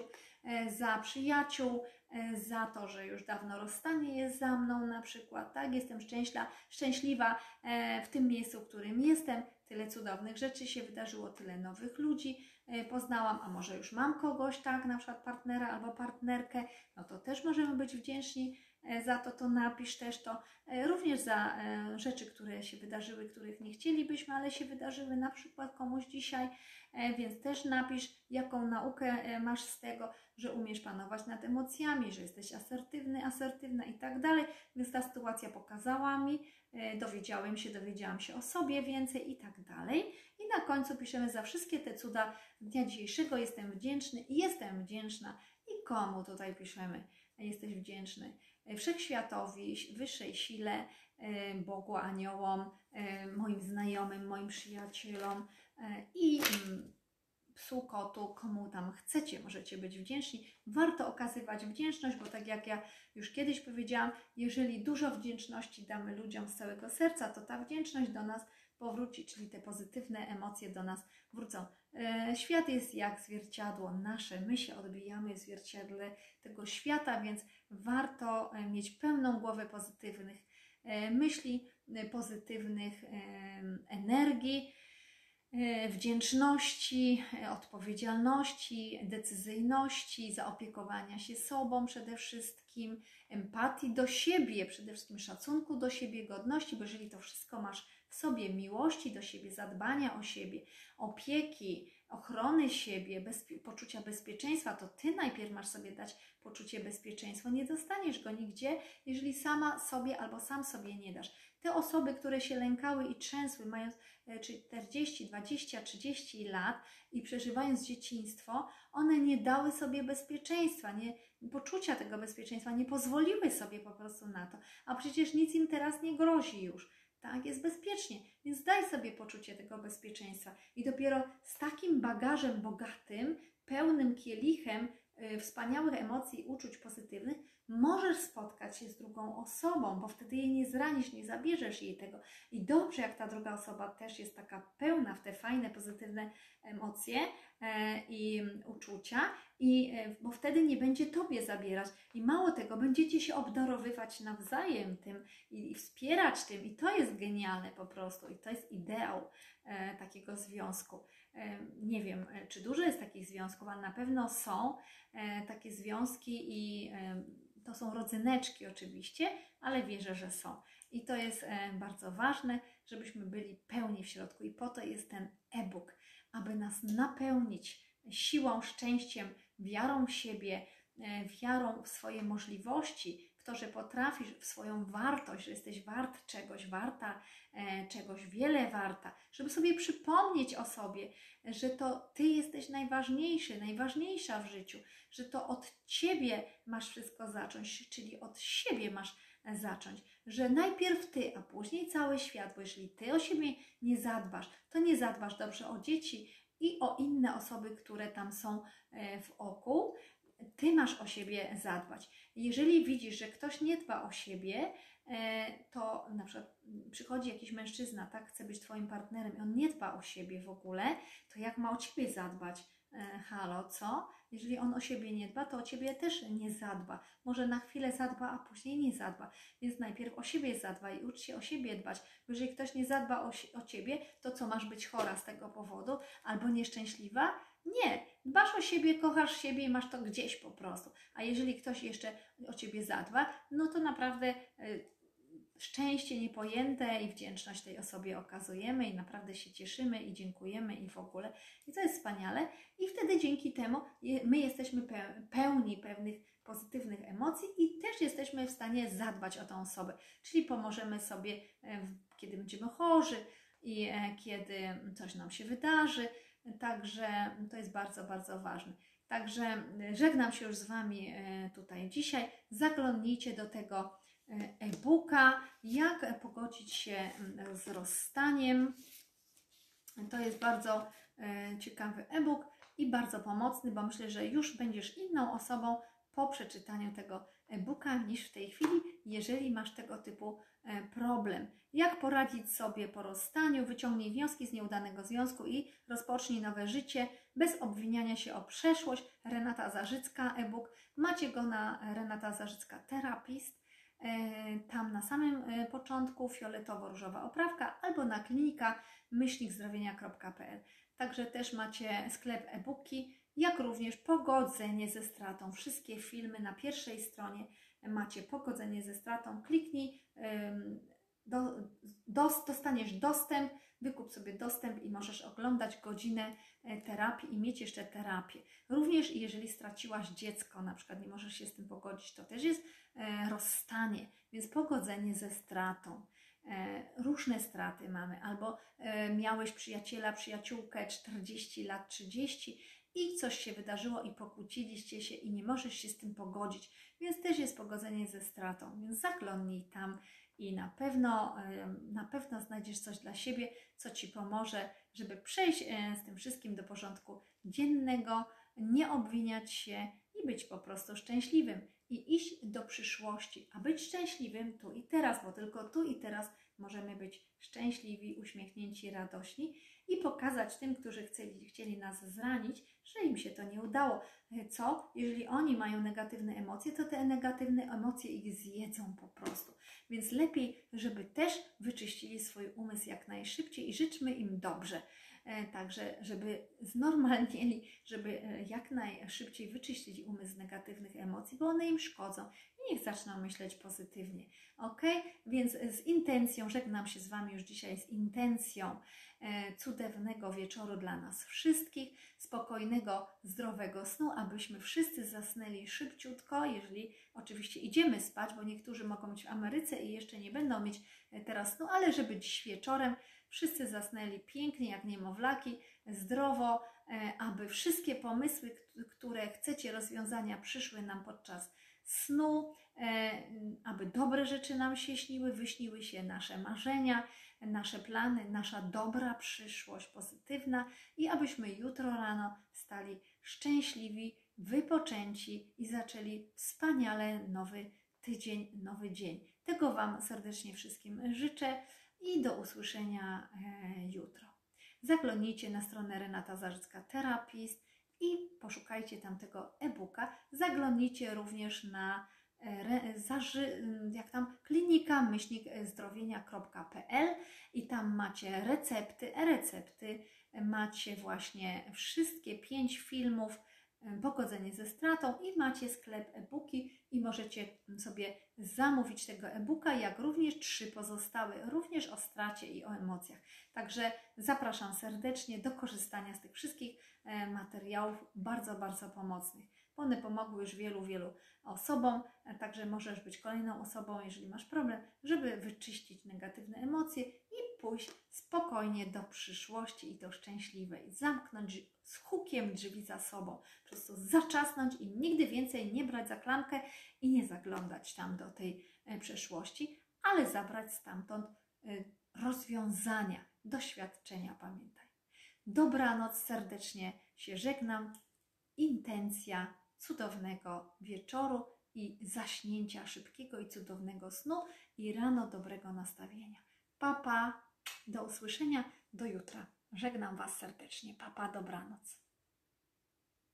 za przyjaciół, za to, że już dawno rozstanie jest za mną na przykład, tak? Jestem szczęśla, szczęśliwa e, w tym miejscu, w którym jestem. Tyle cudownych rzeczy się wydarzyło, tyle nowych ludzi e, poznałam, a może już mam kogoś, tak? Na przykład partnera albo partnerkę, no to też możemy być wdzięczni za to, to napisz też to. Również za rzeczy, które się wydarzyły, których nie chcielibyśmy, ale się wydarzyły na przykład komuś dzisiaj, więc też napisz, jaką naukę masz z tego że umiesz panować nad emocjami, że jesteś asertywny, asertywna i tak dalej. Więc ta sytuacja pokazała mi, e, dowiedziałem się, dowiedziałam się o sobie więcej i tak dalej. I na końcu piszemy za wszystkie te cuda dnia dzisiejszego jestem wdzięczny i jestem wdzięczna. I komu tutaj piszemy? Jesteś wdzięczny e, wszechświatowi, wyższej sile, e, Bogu, aniołom, moim znajomym, moim przyjacielom i mm, psu, kotu, komu tam chcecie, możecie być wdzięczni. Warto okazywać wdzięczność, bo tak jak ja już kiedyś powiedziałam, jeżeli dużo wdzięczności damy ludziom z całego serca, to ta wdzięczność do nas powróci, czyli te pozytywne emocje do nas wrócą. E, świat jest jak zwierciadło nasze, my się odbijamy w zwierciadle tego świata, więc warto e, mieć pełną głowę pozytywnych e, myśli, e, pozytywnych energii, e, wdzięczności, e, odpowiedzialności, decyzyjności, zaopiekowania się sobą przede wszystkim, empatii do siebie, przede wszystkim szacunku do siebie, godności, bo jeżeli to wszystko masz w sobie, miłości do siebie, zadbania o siebie, opieki, ochrony siebie, bezpie poczucia bezpieczeństwa, to ty najpierw masz sobie dać poczucie bezpieczeństwa. Nie dostaniesz go nigdzie, jeżeli sama sobie albo sam sobie nie dasz. Te osoby, które się lękały i trzęsły, mając 40, 20, 30 lat i przeżywając dzieciństwo, one nie dały sobie bezpieczeństwa, nie, poczucia tego bezpieczeństwa, nie pozwoliły sobie po prostu na to. A przecież nic im teraz nie grozi już tak? Jest bezpiecznie, więc daj sobie poczucie tego bezpieczeństwa. I dopiero z takim bagażem bogatym, pełnym kielichem wspaniałych emocji, uczuć pozytywnych, możesz spotkać się z drugą osobą, bo wtedy jej nie zranisz, nie zabierzesz jej tego. I dobrze, jak ta druga osoba też jest taka pełna w te fajne, pozytywne emocje e, i uczucia, i, e, bo wtedy nie będzie Tobie zabierać. I mało tego, będziecie się obdarowywać nawzajem tym i, i wspierać tym. I to jest genialne po prostu. I to jest ideał e, takiego związku. E, nie wiem, e, czy dużo jest takich związków, ale na pewno są e, takie związki i to są rodzyneczki oczywiście, ale wierzę, że są. I to jest bardzo ważne, żebyśmy byli pełni w środku. I po to jest ten e-book, aby nas napełnić siłą, szczęściem, wiarą w siebie, wiarą w swoje możliwości, to, że potrafisz, w swoją wartość, że jesteś wart czegoś, warta e, czegoś, wiele warta, żeby sobie przypomnieć o sobie, że to Ty jesteś najważniejszy, najważniejsza w życiu, że to od Ciebie masz wszystko zacząć, czyli od siebie masz e, zacząć, że najpierw Ty, a później cały świat, bo jeżeli Ty o siebie nie zadbasz, to nie zadbasz dobrze o dzieci i o inne osoby, które tam są e, w oku, ty masz o siebie zadbać. Jeżeli widzisz, że ktoś nie dba o siebie, e, to na przykład przychodzi jakiś mężczyzna, tak, chce być Twoim partnerem i on nie dba o siebie w ogóle, to jak ma o Ciebie zadbać? E, halo, co? Jeżeli on o siebie nie dba, to o Ciebie też nie zadba. Może na chwilę zadba, a później nie zadba. Więc najpierw o siebie zadba i ucz się o siebie dbać. Bo jeżeli ktoś nie zadba o, o Ciebie, to co, masz być chora z tego powodu? Albo nieszczęśliwa? Nie, dbasz o siebie, kochasz siebie i masz to gdzieś po prostu. A jeżeli ktoś jeszcze o ciebie zadba, no to naprawdę y, szczęście niepojęte i wdzięczność tej osobie okazujemy i naprawdę się cieszymy i dziękujemy i w ogóle. I to jest wspaniale. I wtedy dzięki temu my jesteśmy pełni pewnych pozytywnych emocji i też jesteśmy w stanie zadbać o tą osobę. Czyli pomożemy sobie, e, kiedy będziemy chorzy i e, kiedy coś nam się wydarzy Także to jest bardzo, bardzo ważne. Także e, żegnam się już z Wami e, tutaj dzisiaj. Zaglądnijcie do tego e, e-booka, jak pogodzić się z rozstaniem. To jest bardzo ciekawy e-book i bardzo pomocny, bo myślę, że już będziesz inną osobą po przeczytaniu tego e-booka niż w tej chwili, jeżeli masz tego typu problem. Jak poradzić sobie po rozstaniu? Wyciągnij wnioski z nieudanego związku i rozpocznij nowe życie bez obwiniania się o przeszłość. Renata Zarzycka, e-book. Macie go na Renata Zarzycka Terapist. E, tam na samym e, początku fioletowo-różowa oprawka albo na klinika myślnikzdrowienia.pl. Także też macie sklep e-booki, jak również pogodzenie ze stratą. Wszystkie filmy na pierwszej stronie macie pogodzenie ze stratą. Kliknij do, dos, dostaniesz dostęp, wykup sobie dostęp i możesz oglądać godzinę e, terapii i mieć jeszcze terapię. Również jeżeli straciłaś dziecko, na przykład nie możesz się z tym pogodzić, to też jest e, rozstanie, więc pogodzenie ze stratą. E, różne straty mamy, albo miałeś przyjaciela, przyjaciółkę 40 lat, 30 i coś się wydarzyło i pokłóciliście się i nie możesz się z tym pogodzić, więc też jest pogodzenie ze stratą, więc zaglądnij tam i na pewno, na pewno znajdziesz coś dla siebie, co Ci pomoże, żeby przejść e, z tym wszystkim do porządku dziennego, nie obwiniać się i być po prostu szczęśliwym. i iść do przyszłości, a być szczęśliwym tu i teraz, bo tylko tu i teraz możemy być szczęśliwi, uśmiechnięci, radośni i pokazać tym, którzy chcieli, chcieli nas zranić, że im się to nie udało. Co? Jeżeli oni mają negatywne emocje, to te negatywne emocje ich zjedzą po prostu. Więc lepiej, żeby też wyczyścili swój umysł jak najszybciej i życzmy im dobrze. E, także, żeby znormalnieli, żeby e, jak najszybciej wyczyścić umysł z negatywnych emocji, bo one im szkodzą. I niech zaczną myśleć pozytywnie. Ok? Więc z intencją, żegnam się z Wami już dzisiaj z intencją e, cudownego wieczoru dla nas wszystkich, spokojnego, zdrowego snu, abyśmy wszyscy zasnęli szybciutko, jeżeli oczywiście idziemy spać, bo niektórzy mogą być w Ameryce i jeszcze nie będą mieć teraz snu, ale żeby dziś wieczorem wszyscy zasnęli pięknie jak niemowlaki, zdrowo, e, aby wszystkie pomysły, które chcecie rozwiązania, przyszły nam podczas snu, e, aby dobre rzeczy nam się śniły, wyśniły się nasze marzenia, nasze plany, nasza dobra przyszłość pozytywna i abyśmy jutro rano stali szczęśliwi, wypoczęci i zaczęli wspaniale nowy tydzień, nowy dzień. Tego Wam serdecznie wszystkim życzę i do usłyszenia e, jutro. Zaglądnijcie na stronę Renata Zarzycka Terapist i poszukajcie tam tego e-booka. Zaglądnijcie również na e, zaży, jak tam klinika myślnik zdrowienia.pl i tam macie recepty, e-recepty, macie właśnie wszystkie pięć filmów pogodzenie ze stratą i macie sklep e-booki i możecie sobie zamówić tego e-booka, jak również trzy pozostałe, również o stracie i o emocjach. Także zapraszam serdecznie do korzystania z tych wszystkich e, materiałów bardzo, bardzo pomocnych. One pomogły już wielu, wielu osobom, e, także możesz być kolejną osobą, jeżeli masz problem, żeby wyczyścić negatywne emocje i pójść spokojnie do przyszłości i do szczęśliwej. Zamknąć z hukiem drzwi za sobą, po prostu zaczasnąć i nigdy więcej nie brać za klamkę i nie zaglądać tam do tej e, przeszłości, ale zabrać stamtąd e, rozwiązania, doświadczenia, pamiętaj. Dobranoc, serdecznie się żegnam. Intencja cudownego wieczoru i zaśnięcia szybkiego i cudownego snu i rano dobrego nastawienia. Papa, pa, do usłyszenia, do jutra. Żegnam Was serdecznie. Papa, pa, dobranoc.